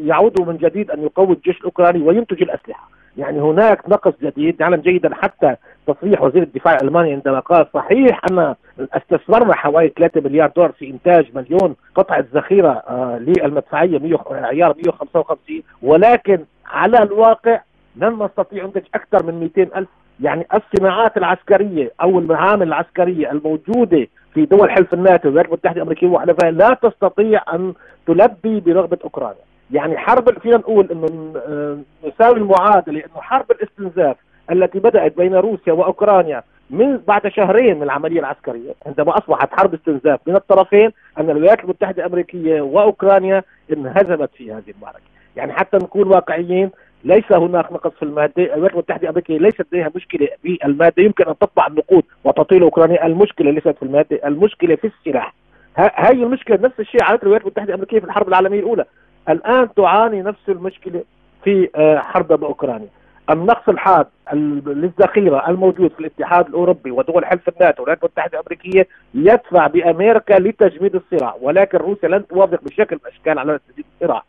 يعودوا من جديد أن يقوي الجيش الأوكراني وينتج الأسلحة. يعني هناك نقص جديد نعلم جيدا حتى تصريح وزير الدفاع الألماني عندما قال صحيح أن استثمرنا حوالي 3 مليار دولار في إنتاج مليون قطعة ذخيرة آه للمدفعية عيار 155 ولكن على الواقع لن نستطيع ننتج أكثر من 200 ألف. يعني الصناعات العسكرية أو المعامل العسكرية الموجودة في دول حلف الناتو والولايات المتحدة الأمريكية وحلفائها لا تستطيع أن تلبي برغبة أوكرانيا، يعني حرب فينا نقول إنه آه، نساوي المعادلة إنه حرب الاستنزاف التي بدأت بين روسيا وأوكرانيا من بعد شهرين من العملية العسكرية عندما أصبحت حرب استنزاف من الطرفين أن الولايات المتحدة الأمريكية وأوكرانيا انهزمت في هذه المعركة، يعني حتى نكون واقعيين ليس هناك نقص في المادة، الولايات المتحدة الأمريكية ليست لديها مشكلة بالمادة، يمكن أن تطبع النقود وتطيل أوكرانيا، المشكلة ليست في المادة، المشكلة في السلاح. هاي المشكلة نفس الشيء عملت الولايات المتحدة الأمريكية في الحرب العالمية الأولى. الآن تعاني نفس المشكلة في آه، حرب باوكرانيا. النقص الحاد للذخيره الموجود في الاتحاد الأوروبي ودول حلف الناتو والولايات المتحدة الأمريكية يدفع بأمريكا لتجميد الصراع ولكن روسيا لن توافق بشكل الاشكال على تجميد الصراع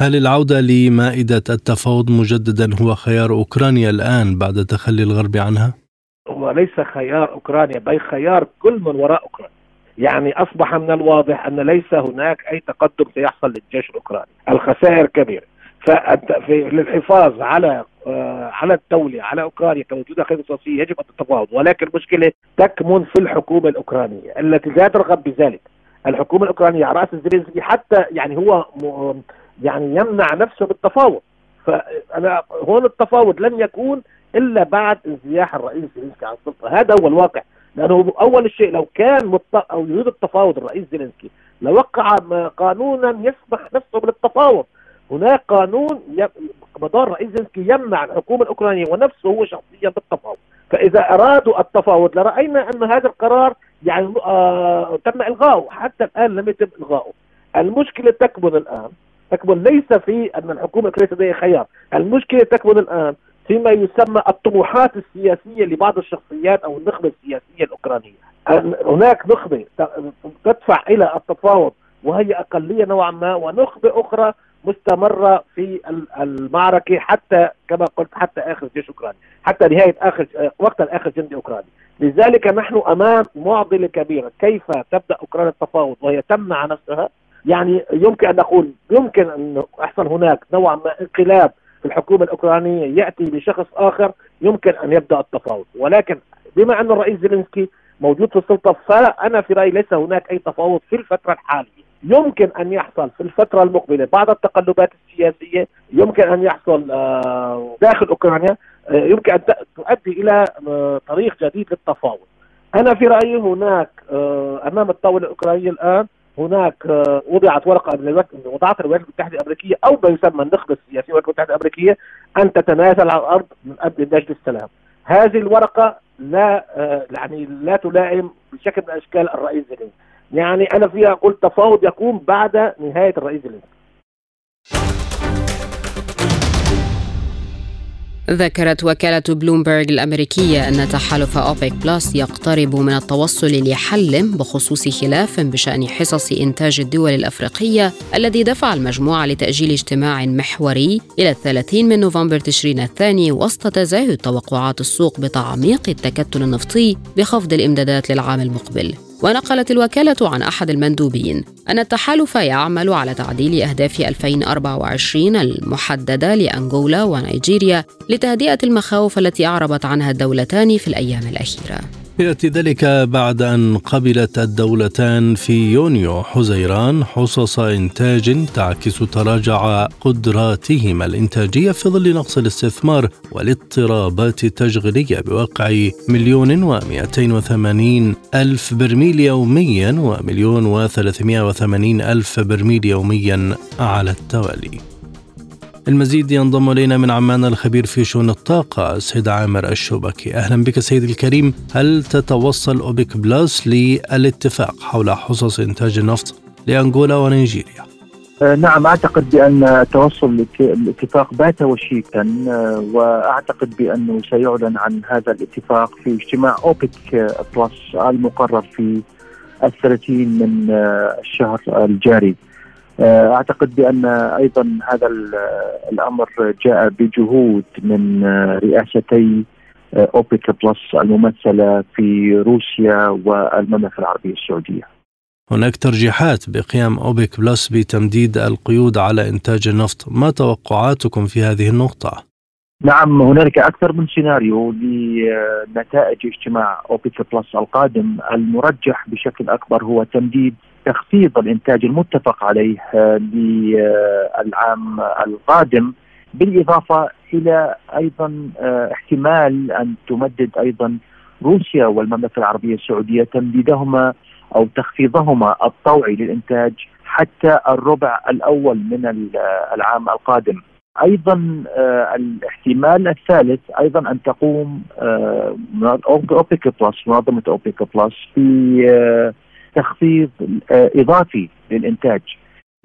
هل العودة لمائدة التفاوض مجددا هو خيار أوكرانيا الآن بعد تخلي الغرب عنها؟ هو ليس خيار أوكرانيا بل خيار كل من وراء أوكرانيا يعني أصبح من الواضح أن ليس هناك أي تقدم سيحصل للجيش الأوكراني. الخسائر كبيرة. في للحفاظ على آه على الدولة على أوكرانيا كموجودة خير أساسية يجب أن تتفاوض. ولكن المشكلة تكمن في الحكومة الأوكرانية. التي لا ترغب بذلك الحكومة الأوكرانية على رأس زيلينسكي حتى يعني هو يعني يمنع نفسه بالتفاوض. فأنا هون التفاوض لن يكون إلا بعد انزياح الرئيس زيلينسكي عن السلطة. هذا هو الواقع. لأنه أول شيء لو كان مط... أو يريد التفاوض الرئيس زيلينسكي لوقع قانونا يسمح نفسه بالتفاوض. هناك قانون مدار رئيس زيلينسكي يمنع الحكومة الأوكرانية ونفسه هو شخصيا بالتفاوض. فإذا أرادوا التفاوض لرأينا أن هذا القرار يعني آه تم الغائه حتى الآن لم يتم الغائه المشكلة تكمن الآن. تكمن ليس في أن الحكومة الاوكرانيه لديها خيار. المشكلة تكمن الآن فيما يسمى الطموحات السياسية لبعض الشخصيات أو النخبة السياسية الأوكرانية. هناك نخبة تدفع إلى التفاوض وهي أقلية نوعا ما ونخبة أخرى مستمرة في المعركة حتى كما قلت حتى آخر جيش أوكراني حتى نهاية آخر وقت اخر جندي أوكراني. لذلك نحن أمام معضلة كبيرة. كيف تبدأ اوكرانيا التفاوض وهي تمنع نفسها؟ يعني يمكن أن نقول يمكن أن يحصل هناك نوع ما انقلاب في الحكومة الأوكرانية يأتي بشخص آخر يمكن أن يبدأ التفاوض. ولكن بما أن الرئيس زيلينسكي موجود في السلطة فأنا في رأيي ليس هناك أي تفاوض في الفترة الحالية. يمكن أن يحصل في الفترة المقبلة بعد التقلبات السياسية يمكن أن يحصل آه، داخل أوكرانيا آه، يمكن أن تؤدي إلى آه، طريق جديد للتفاوض. أنا في رأيي هناك أمام الطاولة الأوكرانية الآن هناك وضعت ورقة وضعت الولايات المتحدة الأمريكية أو ما يسمى النخبة السياسية الولايات المتحدة الأمريكية أن تتنازل عن الأرض من أجل نجد السلام. هذه الورقة لا يعني لا تلائم بشكل من اشكال الرئيس زيلينسكي. يعني أنا فيها أقول تفاوض يقوم بعد نهاية الرئيس الانتخابي ذكرت وكالة بلومبرج الأمريكية أن تحالف أوبيك بلس يقترب من التوصل لحل بخصوص خلاف بشأن حصص إنتاج الدول الأفريقية الذي دفع المجموعة لتأجيل اجتماع محوري إلى الثلاثين من نوفمبر تشرين الثاني وسط تزايد توقعات السوق بتعميق التكتل النفطي بخفض الإمدادات للعام المقبل. ونقلت الوكالة عن أحد المندوبين أن التحالف يعمل على تعديل أهداف 2024 المحددة لأنغولا ونيجيريا لتهدئة المخاوف التي أعربت عنها الدولتان في الأيام الأخيرة. يأتي ذلك بعد أن قبلت الدولتان في يونيو حزيران حصص إنتاج تعكس تراجع قدراتهما الإنتاجية في ظل نقص الاستثمار والاضطرابات التشغيلية بوقع مليون ومئتين وثمانين ألف برميل يوميا ومليون وثلاثمائة وثمانين ألف برميل يوميا على التوالي. المزيد ينضم إلينا من عمان الخبير في شؤون الطاقة السيد عامر الشوبكي. أهلا بك سيدي الكريم. هل تتوصل أوبك بلس للاتفاق حول حصص إنتاج النفط لأنغولا ونيجيريا؟ آه، نعم أعتقد بأن التوصل لاتفاق بات وشيكا آه، وأعتقد بأنه سيعلن عن هذا الاتفاق في اجتماع أوبك بلس المقرر في الثلاثين من آه، الشهر الجاري. آه، أعتقد بأن أيضا هذا الأمر جاء بجهود من آه، رئاستي آه، أوبك بلس الممثلة في روسيا والمملكة العربية السعودية. هناك ترجيحات بقيام أوبك بلس بتمديد القيود على إنتاج النفط، ما توقعاتكم في هذه النقطة؟ نعم هنالك أكثر من سيناريو لنتائج اجتماع اوبك بلس القادم، المرجح بشكل أكبر هو تمديد تخفيض الإنتاج المتفق عليه آه، للعام القادم بالإضافة إلى أيضا آه، احتمال أن تمدد أيضا روسيا والمملكة العربية السعودية تمديدهما أو تخفيضهما الطوعي للإنتاج حتى الربع الأول من العام القادم. أيضا آه، الاحتمال الثالث أيضا أن تقوم اوبك بلس منظمة اوبك بلس في تخفيض آه، إضافي للإنتاج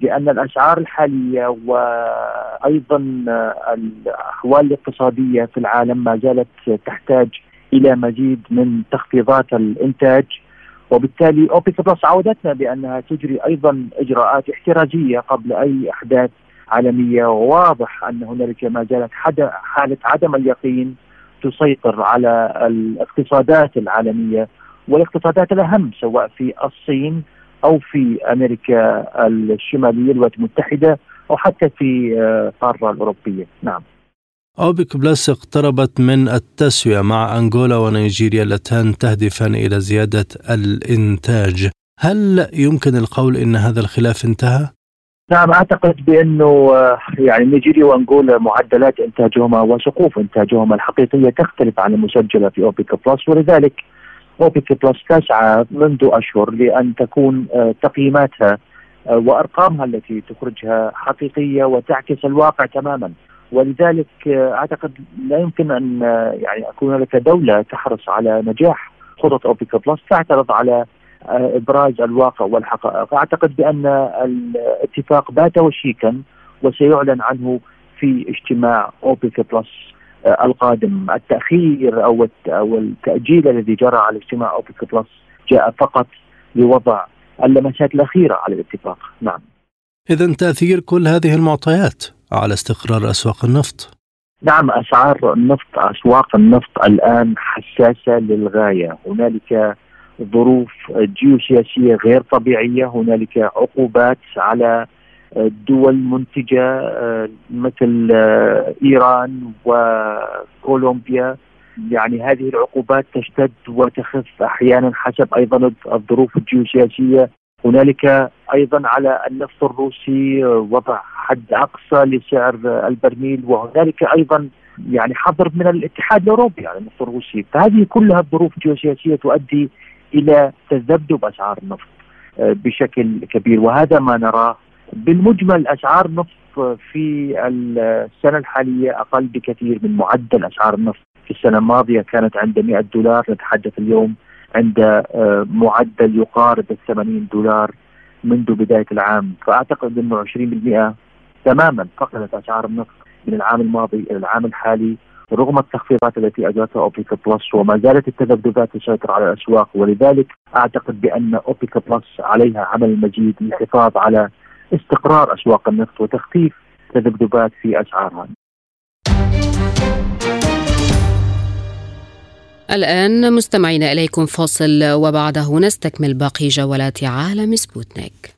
لأن الأسعار الحالية وأيضا آه، الأحوال الاقتصادية في العالم ما زالت تحتاج إلى مزيد من تخفيضات الإنتاج. وبالتالي اوبك بلس عودتنا بأنها تجري أيضا إجراءات احترازية قبل أي أحداث عالمية وواضح أن هنالك ما زالت حالة عدم اليقين تسيطر على الاقتصادات العالمية والاقتصادات الأهم سواء في الصين أو في أمريكا الشمالية الولايات المتحدة أو حتى في القاره الأوروبية. نعم. أوبك بلس اقتربت من التسوية مع أنغولا ونيجيريا اللتان تهدفان إلى زيادة الإنتاج. هل يمكن القول أن هذا الخلاف انتهى؟ نعم أعتقد بأنه يعني نيجيريا وانغولا معدلات إنتاجهما وسقوف إنتاجهما الحقيقية تختلف عن المسجلة في اوبك بلس ولذلك اوبك بلس تسعى منذ أشهر لأن تكون تقييماتها وأرقامها التي تخرجها حقيقية وتعكس الواقع تماما. ولذلك أعتقد لا يمكن أن يعني أكون لك دولة تحرص على نجاح خطط اوبك بلس تعترض على إبراز الواقع والحقائق، أعتقد بأن الاتفاق بات وشيكا وسيعلن عنه في اجتماع أوبك بلس القادم، التأخير أو أو التأجيل الذي جرى على اجتماع أوبك بلس جاء فقط لوضع اللمسات الأخيرة على الاتفاق، نعم. اذا تأثير كل هذه المعطيات على استقرار أسواق النفط. نعم أسعار النفط أسواق النفط الآن حساسة للغاية، هنالك ظروف جيوسياسية غير طبيعية، هنالك عقوبات على دول منتجه مثل إيران وكولومبيا. يعني هذه العقوبات تشتد وتخف أحيانا حسب أيضا الظروف الجيوسياسية. هنالك أيضا على النفط الروسي وضع حد أقصى لسعر البرميل وهنالك أيضا يعني حظر من الاتحاد الأوروبي على النفط الروسي. فهذه كلها الظروف الجيوسياسيه تؤدي إلى تذبذب اسعار النفط بشكل كبير. وهذا ما نراه بالمجمل اسعار النفط في السنة الحالية أقل بكثير من معدل اسعار النفط. في السنة الماضية كانت عند 100 دولار نتحدث اليوم عند معدل يقارب ال 80 دولار منذ بداية العام. فأعتقد إنه 20% تماما فقدت اسعار النفط من العام الماضي إلى العام الحالي. رغم التخفيضات التي أجرتها اوبك بلس وما زالت التذبذبات تسيطر على الأسواق ولذلك أعتقد بأن اوبك بلس عليها عمل المزيد للحفاظ على استقرار أسواق النفط وتخفيف تذبذبات في أسعارها. الآن مستمعين إليكم فاصل وبعده نستكمل باقي جولات عالم سبوتنيك.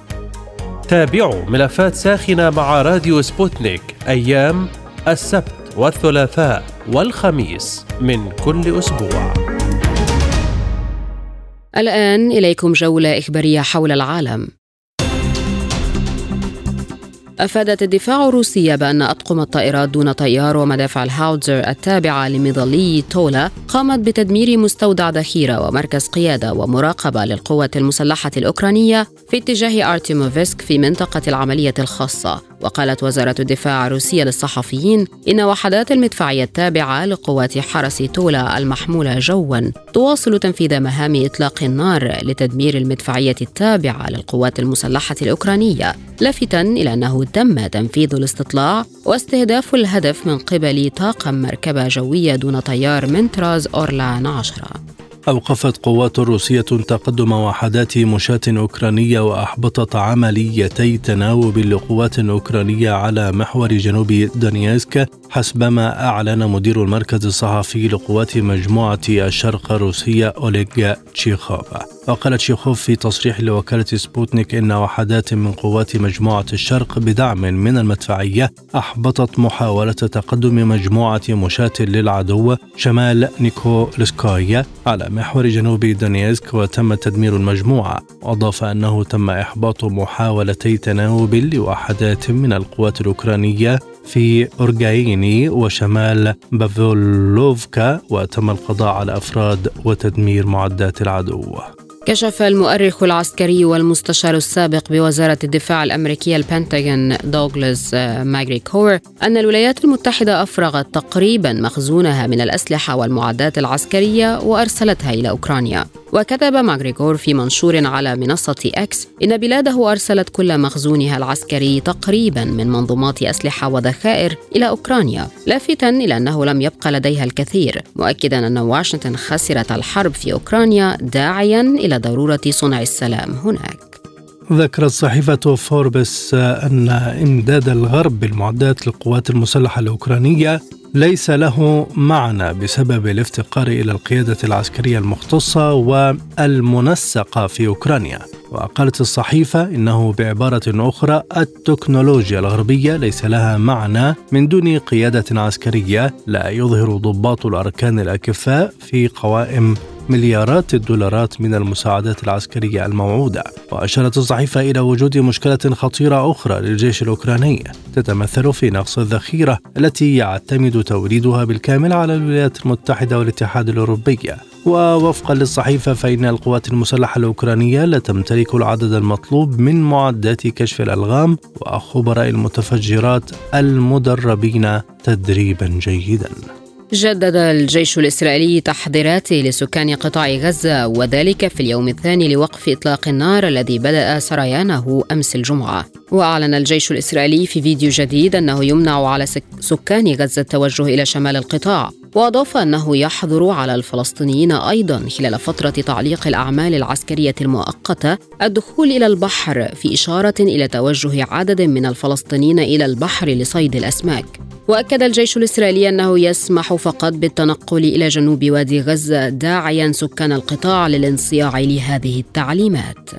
تابعوا ملفات ساخنة مع راديو سبوتنيك أيام السبت والثلاثاء والخميس من كل أسبوع. الآن إليكم جولة إخبارية حول العالم. أفادت الدفاع الروسية بأن أطقم الطائرات دون طيار ومدافع الهاوتزر التابعة لمظلي تولا قامت بتدمير مستودع ذخيرة ومركز قيادة ومراقبة للقوات المسلحة الأوكرانية في اتجاه أرتيموفسك في منطقة العملية الخاصة. وقالت وزارة الدفاع الروسية للصحفيين إن وحدات المدفعية التابعة لقوات حرس تولا المحمولة جوا تواصل تنفيذ مهام إطلاق النار لتدمير المدفعية التابعة للقوات المسلحة الأوكرانية لافتا إلى أنه تم تنفيذ الاستطلاع واستهداف الهدف من قبل طاقم مركبة جوية دون طيار من طراز أورلان 10 أوقفت قوات روسية تقدم وحدات مشاة أوكرانية وأحبطت عمليتي تناوب لقوات أوكرانية على محور جنوب دونيسك حسب ما أعلن مدير المركز الصحفي لقوات مجموعة الشرق الروسية أوليغ تشيخوف. وقال تشيخوف في تصريح لوكالة سبوتنيك إن وحدات من قوات مجموعة الشرق بدعم من المدفعية أحبطت محاولة تقدم مجموعة مشاة للعدو شمال نيكولسكايا على محور جنوب دونيتسك وتم تدمير المجموعة وأضاف أنه تم إحباط محاولتي تناوب لوحدات من القوات الأوكرانية في أوروجايني وشمال بافولوفكا وتم القضاء على أفراد وتدمير معدات العدو. كشف المؤرخ العسكري والمستشار السابق بوزارة الدفاع الأمريكية البنتاغون دوغلاس آه، ماغريغور أن الولايات المتحدة أفرغت تقريبا مخزونها من الأسلحة والمعدات العسكرية وأرسلتها إلى أوكرانيا. وكتب ماغريغور في منشور على منصة إكس إن بلاده أرسلت كل مخزونها العسكري تقريبا من منظومات أسلحة وذخائر إلى أوكرانيا لافتا إلى أنه لم يبقى لديها الكثير مؤكدا أن واشنطن خسرت الحرب في أوكرانيا داعيا إلى ضرورة صنع السلام هناك. ذكرت صحيفة فوربس أن إمداد الغرب بالمعدات للقوات المسلحة الأوكرانية ليس له معنى بسبب الافتقار إلى القيادة العسكرية المختصة والمنسقة في أوكرانيا. وقالت الصحيفة إنه بعبارة أخرى التكنولوجيا الغربية ليس لها معنى من دون قيادة عسكرية لا يظهر ضباط الأركان الأكفاء في قوائم مليارات الدولارات من المساعدات العسكرية الموعودة وأشارت الصحيفة إلى وجود مشكلة خطيرة أخرى للجيش الأوكراني تتمثل في نقص الذخيرة التي يعتمد توريدها بالكامل على الولايات المتحدة والاتحاد الأوروبي. ووفقا للصحيفة فإن القوات المسلحة الأوكرانية لا تمتلك العدد المطلوب من معدات كشف الألغام وخبراء المتفجرات المدربين تدريبا جيدا. جدد الجيش الإسرائيلي تحضيراته لسكان قطاع غزة وذلك في اليوم الثاني لوقف إطلاق النار الذي بدأ سريانه أمس الجمعة. وأعلن الجيش الإسرائيلي في فيديو جديد أنه يمنع على سكان غزة التوجه إلى شمال القطاع. واضاف أنه يحظر على الفلسطينيين أيضا خلال فترة تعليق الأعمال العسكرية المؤقتة الدخول إلى البحر في إشارة إلى توجه عدد من الفلسطينيين إلى البحر لصيد الأسماك. وأكد الجيش الإسرائيلي أنه يسمح فقط بالتنقل إلى جنوب وادي غزة داعيا سكان القطاع للانصياع لهذه التعليمات.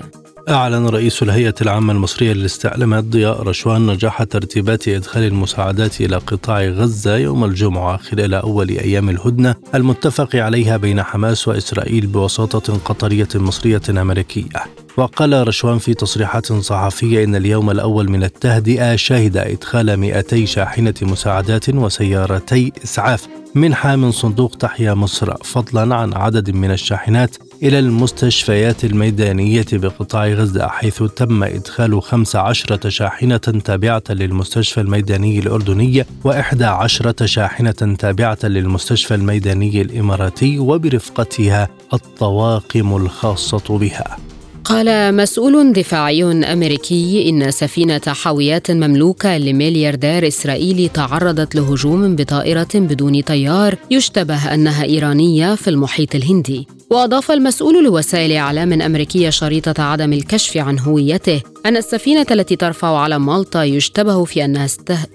أعلن رئيس الهيئة العامة المصرية للاستعلامات ضياء رشوان نجاح ترتيبات إدخال المساعدات إلى قطاع غزة يوم الجمعة خلال أول أيام الهدنة المتفق عليها بين حماس وإسرائيل بوساطة قطرية مصرية أمريكية. وقال رشوان في تصريحات صحفية إن اليوم الأول من التهدئة شهد إدخال 200 شاحنة مساعدات وسيارتي إسعاف منحة من صندوق تحيا مصر فضلا عن عدد من الشاحنات إلى المستشفيات الميدانية بقطاع غزة حيث تم إدخال 15 شاحنة تابعة للمستشفى الميداني الأردني وإحدى عشرة شاحنة تابعة للمستشفى الميداني الإماراتي وبرفقتها الطواقم الخاصة بها. قال مسؤول دفاعي أمريكي إن سفينة حاويات مملوكة لملياردير إسرائيلي تعرضت لهجوم بطائرة بدون طيار يشتبه أنها إيرانية في المحيط الهندي. وأضاف المسؤول لوسائل إعلام أمريكية شريطة عدم الكشف عن هويته أن السفينة التي ترفع علم مالطا يشتبه في أنها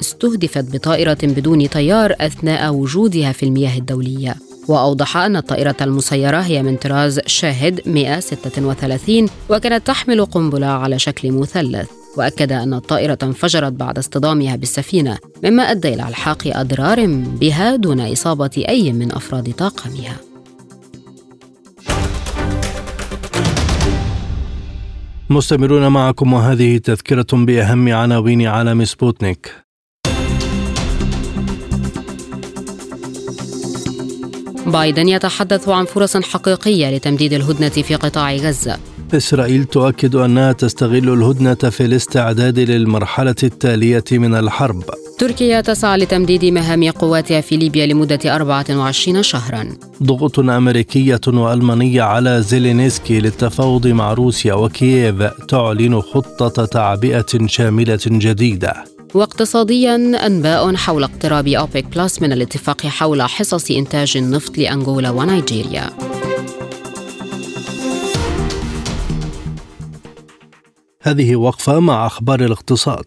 استهدفت بطائرة بدون طيار أثناء وجودها في المياه الدولية. وأوضح أن الطائرة المسيرة هي من طراز شاهد 136 وكانت تحمل قنبلة على شكل مثلث. وأكد أن الطائرة انفجرت بعد اصطدامها بالسفينة مما أدى إلى إلحاق أضرار بها دون إصابة أي من أفراد طاقمها. مستمرون معكم وهذه تذكرة بأهم عناوين عالم سبوتنيك. بايدن يتحدث عن فرص حقيقية لتمديد الهدنة في قطاع غزة. إسرائيل تؤكد أنها تستغل الهدنة في الاستعداد للمرحلة التالية من الحرب. تركيا تسعى لتمديد مهام قواتها في ليبيا لمدة 24 شهرا. ضغوط أمريكية وألمانية على زيلينسكي للتفاوض مع روسيا وكييف تعلن خطة تعبئة شاملة جديدة. واقتصاديا أنباء حول اقتراب أوبك بلس من الاتفاق حول حصص إنتاج النفط لأنغولا ونيجيريا. هذه وقفة مع أخبار الاقتصاد.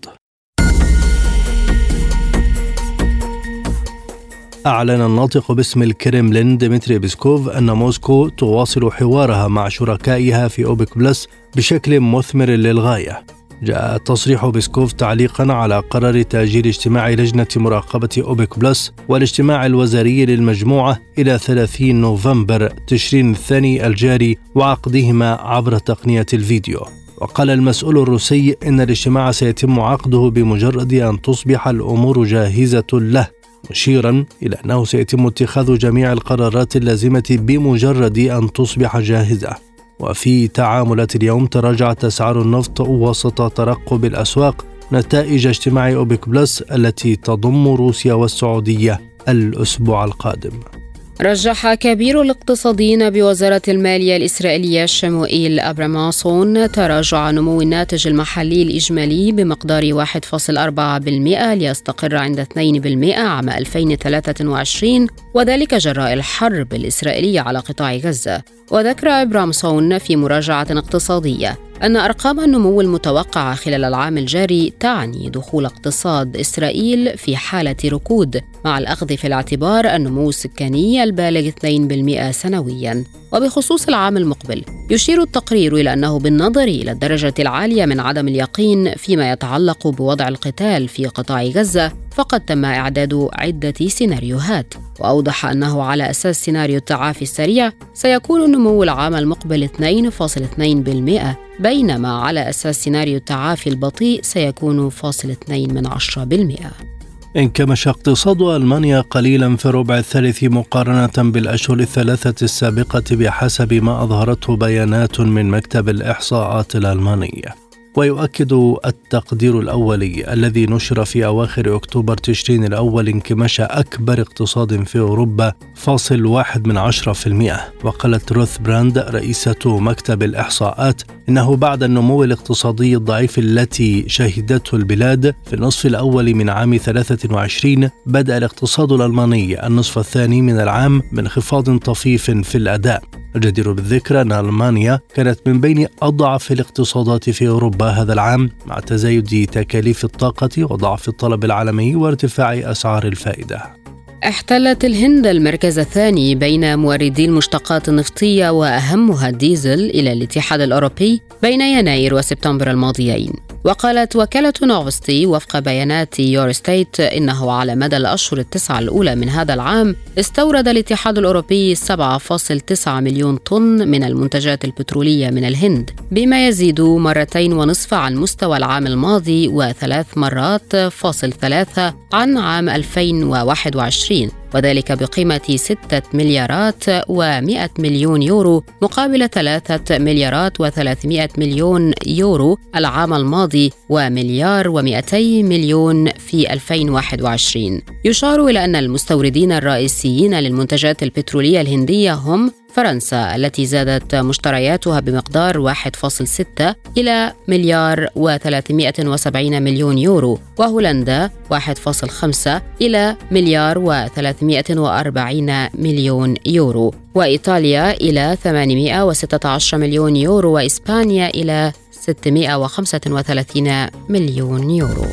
أعلن الناطق باسم الكريملين ديمتري بيسكوف أن موسكو تواصل حوارها مع شركائها في أوبك بلس بشكل مثمر للغاية. جاء تصريح بيسكوف تعليقا على قرار تأجيل اجتماع لجنة مراقبة أوبك بلس والاجتماع الوزاري للمجموعة إلى 30 نوفمبر تشرين الثاني الجاري وعقدهما عبر تقنية الفيديو. وقال المسؤول الروسي إن الاجتماع سيتم عقده بمجرد أن تصبح الأمور جاهزة له مشيرا إلى أنه سيتم اتخاذ جميع القرارات اللازمة بمجرد أن تصبح جاهزة. وفي تعاملات اليوم تراجعت أسعار النفط وسط ترقب الأسواق نتائج اجتماع أوبك بلس التي تضم روسيا والسعودية الأسبوع القادم. رجح كبير الاقتصاديين بوزارة المالية الإسرائيلية شموئيل أبراماسون تراجع نمو الناتج المحلي الإجمالي بمقدار 1.4% ليستقر عند 2% عام 2023 وذلك جراء الحرب الإسرائيلية على قطاع غزة. وذكر إبرامسون في مراجعة اقتصادية أن أرقام النمو المتوقعة خلال العام الجاري تعني دخول اقتصاد إسرائيل في حالة ركود مع الأخذ في الاعتبار النمو السكاني البالغ 2% سنوياً. وبخصوص العام المقبل يشير التقرير إلى أنه بالنظر إلى الدرجة العالية من عدم اليقين فيما يتعلق بوضع القتال في قطاع غزة فقد تم إعداد عدة سيناريوهات. وأوضح أنه على أساس سيناريو التعافي السريع سيكون النمو العام المقبل 2.2% بينما على أساس سيناريو التعافي البطيء سيكون فاصل 2 من 10%. انكمش اقتصاد ألمانيا قليلا في الربع الثالث مقارنة بالأشهر الثلاثة السابقة بحسب ما أظهرته بيانات من مكتب الإحصاءات الألمانية ويؤكد التقدير الأولي الذي نشر في أواخر أكتوبر تشرين الأول انكماش أكبر اقتصاد في أوروبا فاصل واحد من عشرة في المئة وقالت روث براند رئيسة مكتب الإحصاءات إنه بعد النمو الاقتصادي الضعيف التي شهدته البلاد في النصف الأول من عام 23 بدأ الاقتصاد الألماني النصف الثاني من العام بانخفاض طفيف في الأداء. الجدير بالذكر أن ألمانيا كانت من بين أضعف الاقتصادات في أوروبا هذا العام مع تزايد تكاليف الطاقة وضعف الطلب العالمي وارتفاع أسعار الفائدة. احتلت الهند المركز الثاني بين موردي المشتقات النفطية وأهمها الديزل إلى الاتحاد الأوروبي بين يناير وسبتمبر الماضيين. وقالت وكالة نوفستي وفق بيانات يورستيت إنه على مدى الأشهر التسعة الأولى من هذا العام استورد الاتحاد الأوروبي 7.9 مليون طن من المنتجات البترولية من الهند بما يزيد مرتين ونصف عن مستوى العام الماضي وثلاث مرات فاصل ثلاثة عن عام 2021 وذلك بقيمة 6 مليارات و100 مليون يورو مقابل 3 مليارات و300 مليون يورو العام الماضي ومليار و200 مليون في 2021 يشار إلى أن المستوردين الرئيسيين للمنتجات البترولية الهندية هم فرنسا التي زادت مشترياتها بمقدار 1.6 إلى مليار و370 مليون يورو وهولندا 1.5 إلى مليار و340 مليون يورو وإيطاليا إلى 816 مليون يورو وإسبانيا إلى 635 مليون يورو.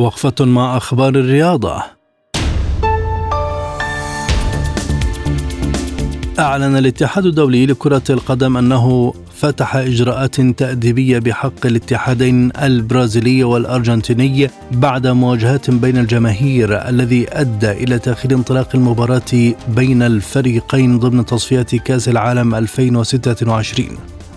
وقفة مع أخبار الرياضة. أعلن الاتحاد الدولي لكرة القدم أنه فتح إجراءات تأديبية بحق الاتحادين البرازيلي والأرجنتيني بعد مواجهات بين الجماهير الذي أدى إلى تأخير انطلاق المباراة بين الفريقين ضمن تصفيات كأس العالم 2026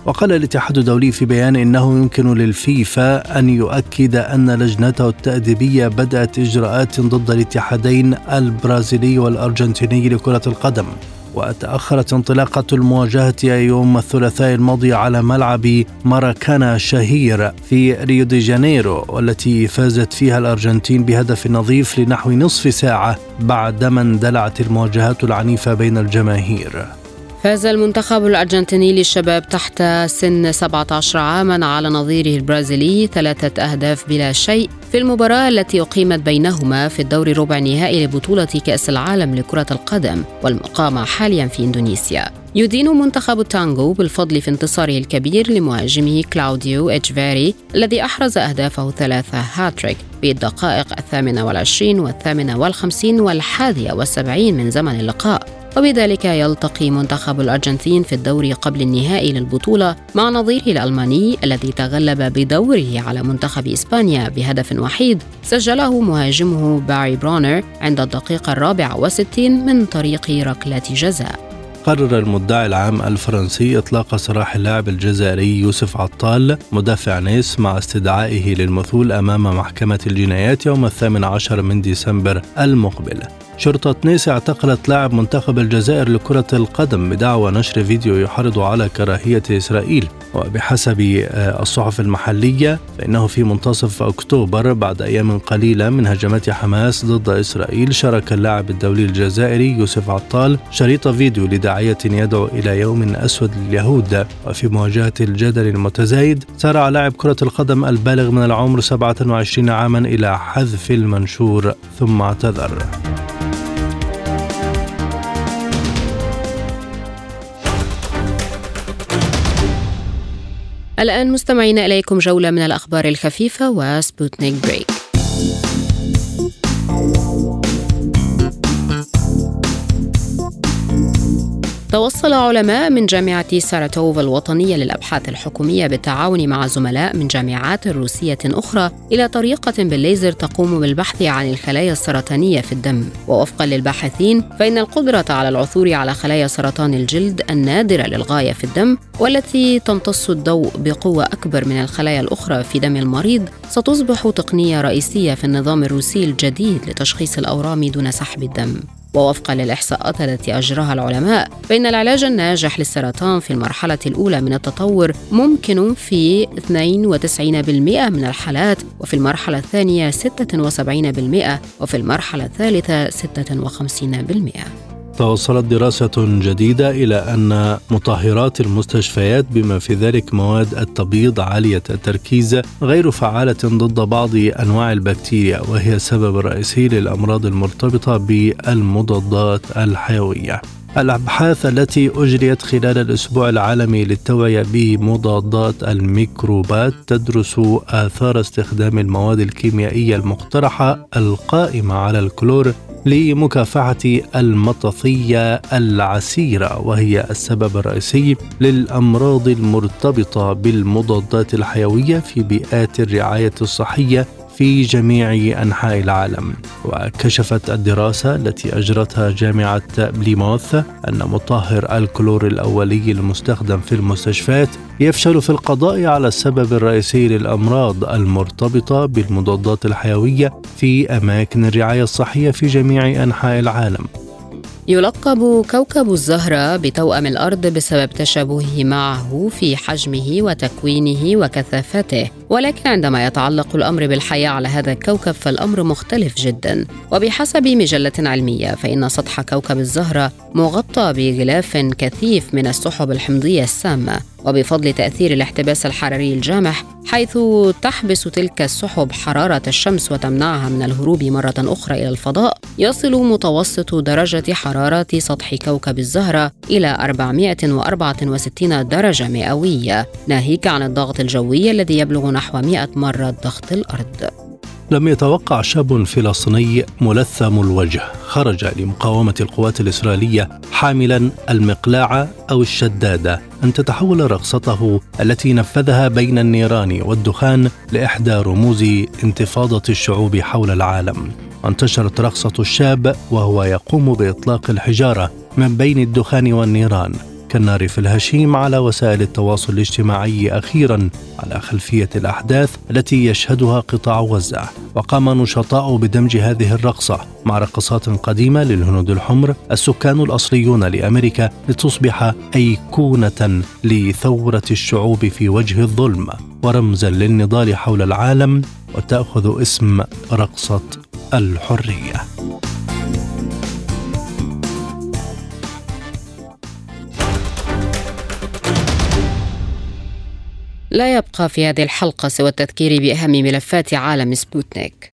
وقال الاتحاد الدولي في بيان إنه يمكن للفيفا أن يؤكد أن لجنته التأديبية بدأت إجراءات ضد الاتحادين البرازيلي والأرجنتيني لكرة القدم وتأخرت انطلاقة المواجهة يوم الثلاثاء الماضي على ملعب ماراكانا الشهير في ريو دي جانيرو والتي فازت فيها الأرجنتين بهدف نظيف لنحو نصف ساعة بعدما اندلعت المواجهات العنيفة بين الجماهير. فاز المنتخب الأرجنتيني للشباب تحت سن 17 عاما على نظيره البرازيلي ثلاثة أهداف بلا شيء في المباراة التي أقيمت بينهما في الدور ربع النهائي لبطولة كأس العالم لكرة القدم والمقامة حاليا في إندونيسيا. يدين منتخب التانغو بالفضل في انتصاره الكبير لمهاجمه كلاوديو إتشيفيري الذي أحرز أهدافه الثلاثة هاتريك في الدقائق الثامنة والعشرين والثامنة والخمسين والحادية والسبعين من زمن اللقاء. وبذلك يلتقي منتخب الأرجنتين في الدور قبل النهائي للبطولة مع نظيره الألماني الذي تغلب بدوره على منتخب إسبانيا بهدف وحيد. سجله مهاجمه باري برونر عند الدقيقة الرابعة والستين من طريق ركلة جزاء. قرر المدعي العام الفرنسي إطلاق سراح اللاعب الجزائري يوسف عطال مدافع نيس مع استدعائه للمثول أمام محكمة الجنايات يوم الثامن عشر من ديسمبر المقبل. شرطة نيس اعتقلت لاعب منتخب الجزائر لكرة القدم بدعوى نشر فيديو يحرض على كراهية إسرائيل. وبحسب آه، الصحف المحلية فإنه في منتصف أكتوبر بعد أيام قليلة من هجمات حماس ضد إسرائيل شارك اللاعب الدولي الجزائري يوسف عطال شريط فيديو لداعية يدعو إلى يوم أسود لليهود. وفي مواجهة الجدل المتزايد سارع لاعب كرة القدم البالغ من العمر 27 عاما إلى حذف المنشور ثم اعتذر. الآن مستمعين إليكم جولة من الأخبار الخفيفة وسبوتنيك break. توصل علماء من جامعة ساراتوف الوطنية للأبحاث الحكومية بالتعاون مع زملاء من جامعات روسية أخرى إلى طريقة بالليزر تقوم بالبحث عن الخلايا السرطانية في الدم. ووفقا للباحثين فإن القدرة على العثور على خلايا سرطان الجلد النادرة للغاية في الدم والتي تمتص الضوء بقوة أكبر من الخلايا الأخرى في دم المريض ستصبح تقنية رئيسية في النظام الروسي الجديد لتشخيص الأورام دون سحب الدم. ووفقا للإحصاءات التي أجراها العلماء فإن العلاج الناجح للسرطان في المرحلة الأولى من التطور ممكن في 92% من الحالات وفي المرحلة الثانية 76% وفي المرحلة الثالثة 56%. توصلت دراسة جديدة إلى أن مطهرات المستشفيات بما في ذلك مواد التبييض عالية التركيز غير فعالة ضد بعض أنواع البكتيريا وهي السبب الرئيسي للأمراض المرتبطة بالمضادات الحيوية. الأبحاث التي أجريت خلال الأسبوع العالمي للتوعية بمضادات الميكروبات تدرس آثار استخدام المواد الكيميائية المقترحة القائمة على الكلور لمكافحة المطاطية العسيرة وهي السبب الرئيسي للأمراض المرتبطة بالمضادات الحيوية في بيئات الرعاية الصحية في جميع أنحاء العالم. وكشفت الدراسة التي أجرتها جامعة بليموث أن مطهر الكلور الأولي المستخدم في المستشفيات يفشل في القضاء على السبب الرئيسي للأمراض المرتبطة بالمضادات الحيوية في أماكن الرعاية الصحية في جميع أنحاء العالم. يلقب كوكب الزهرة بتوأم الأرض بسبب تشابهه معه في حجمه وتكوينه وكثافته، ولكن عندما يتعلق الأمر بالحياة على هذا الكوكب فالأمر مختلف جدا، وبحسب مجلة علمية فإن سطح كوكب الزهرة مغطى بغلاف كثيف من السحب الحمضية السامة، وبفضل تأثير الاحتباس الحراري الجامح حيث تحبس تلك السحب حرارة الشمس وتمنعها من الهروب مرة أخرى إلى الفضاء يصل متوسط درجة حرارة سطح كوكب الزهرة إلى 464 درجة مئوية. ناهيك عن الضغط الجوي الذي يبلغ نحو 100 مرة ضغط الأرض. لم يتوقع شاب فلسطيني ملثم الوجه. خرج لمقاومة القوات الإسرائيلية حاملا المقلاع أو الشدادة أن تتحول رقصته التي نفذها بين النيران والدخان لإحدى رموز انتفاضة الشعوب حول العالم. انتشرت رقصة الشاب وهو يقوم بإطلاق الحجارة من بين الدخان والنيران. كالنار في الهشيم على وسائل التواصل الاجتماعي أخيرا على خلفية الأحداث التي يشهدها قطاع غزة. وقام نشطاء بدمج هذه الرقصة مع رقصات قديمة للهنود الحمر السكان الأصليون لأمريكا لتصبح أيقونة لثورة الشعوب في وجه الظلم. ورمزا للنضال حول العالم وتأخذ اسم رقصة الحرية. لا يبقى في هذه الحلقة سوى التذكير بأهم ملفات عالم سبوتنيك.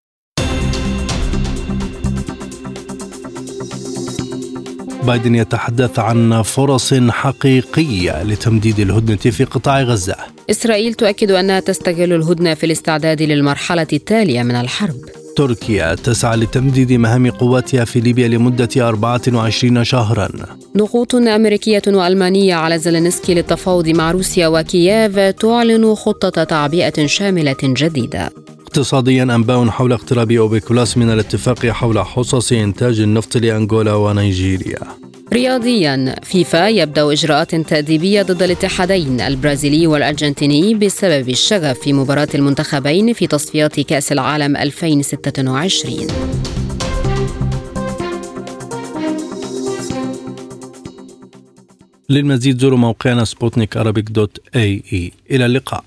بايدن يتحدث عن فرص حقيقية لتمديد الهدنة في قطاع غزة. إسرائيل تؤكد أنها تستغل الهدنة في الاستعداد للمرحلة التالية من الحرب. تركيا تسعى لتمديد مهام قواتها في ليبيا لمدة 24 شهرا. ضغوط أمريكية وألمانية على زيلينسكي للتفاوض مع روسيا وكييف تعلن خطة تعبئة شاملة جديدة. اقتصاديا أنباء حول اقتراب أوبيك بلس من الاتفاق حول حصص إنتاج النفط لأنغولا ونيجيريا. رياضيا فيفا يبدأ إجراءات تأديبية ضد الاتحادين البرازيلي والأرجنتيني بسبب الشغب في مباراة المنتخبين في تصفيات كأس العالم 2026 للمزيد زوروا موقعنا سبوتنيك dot ae. إلى اللقاء.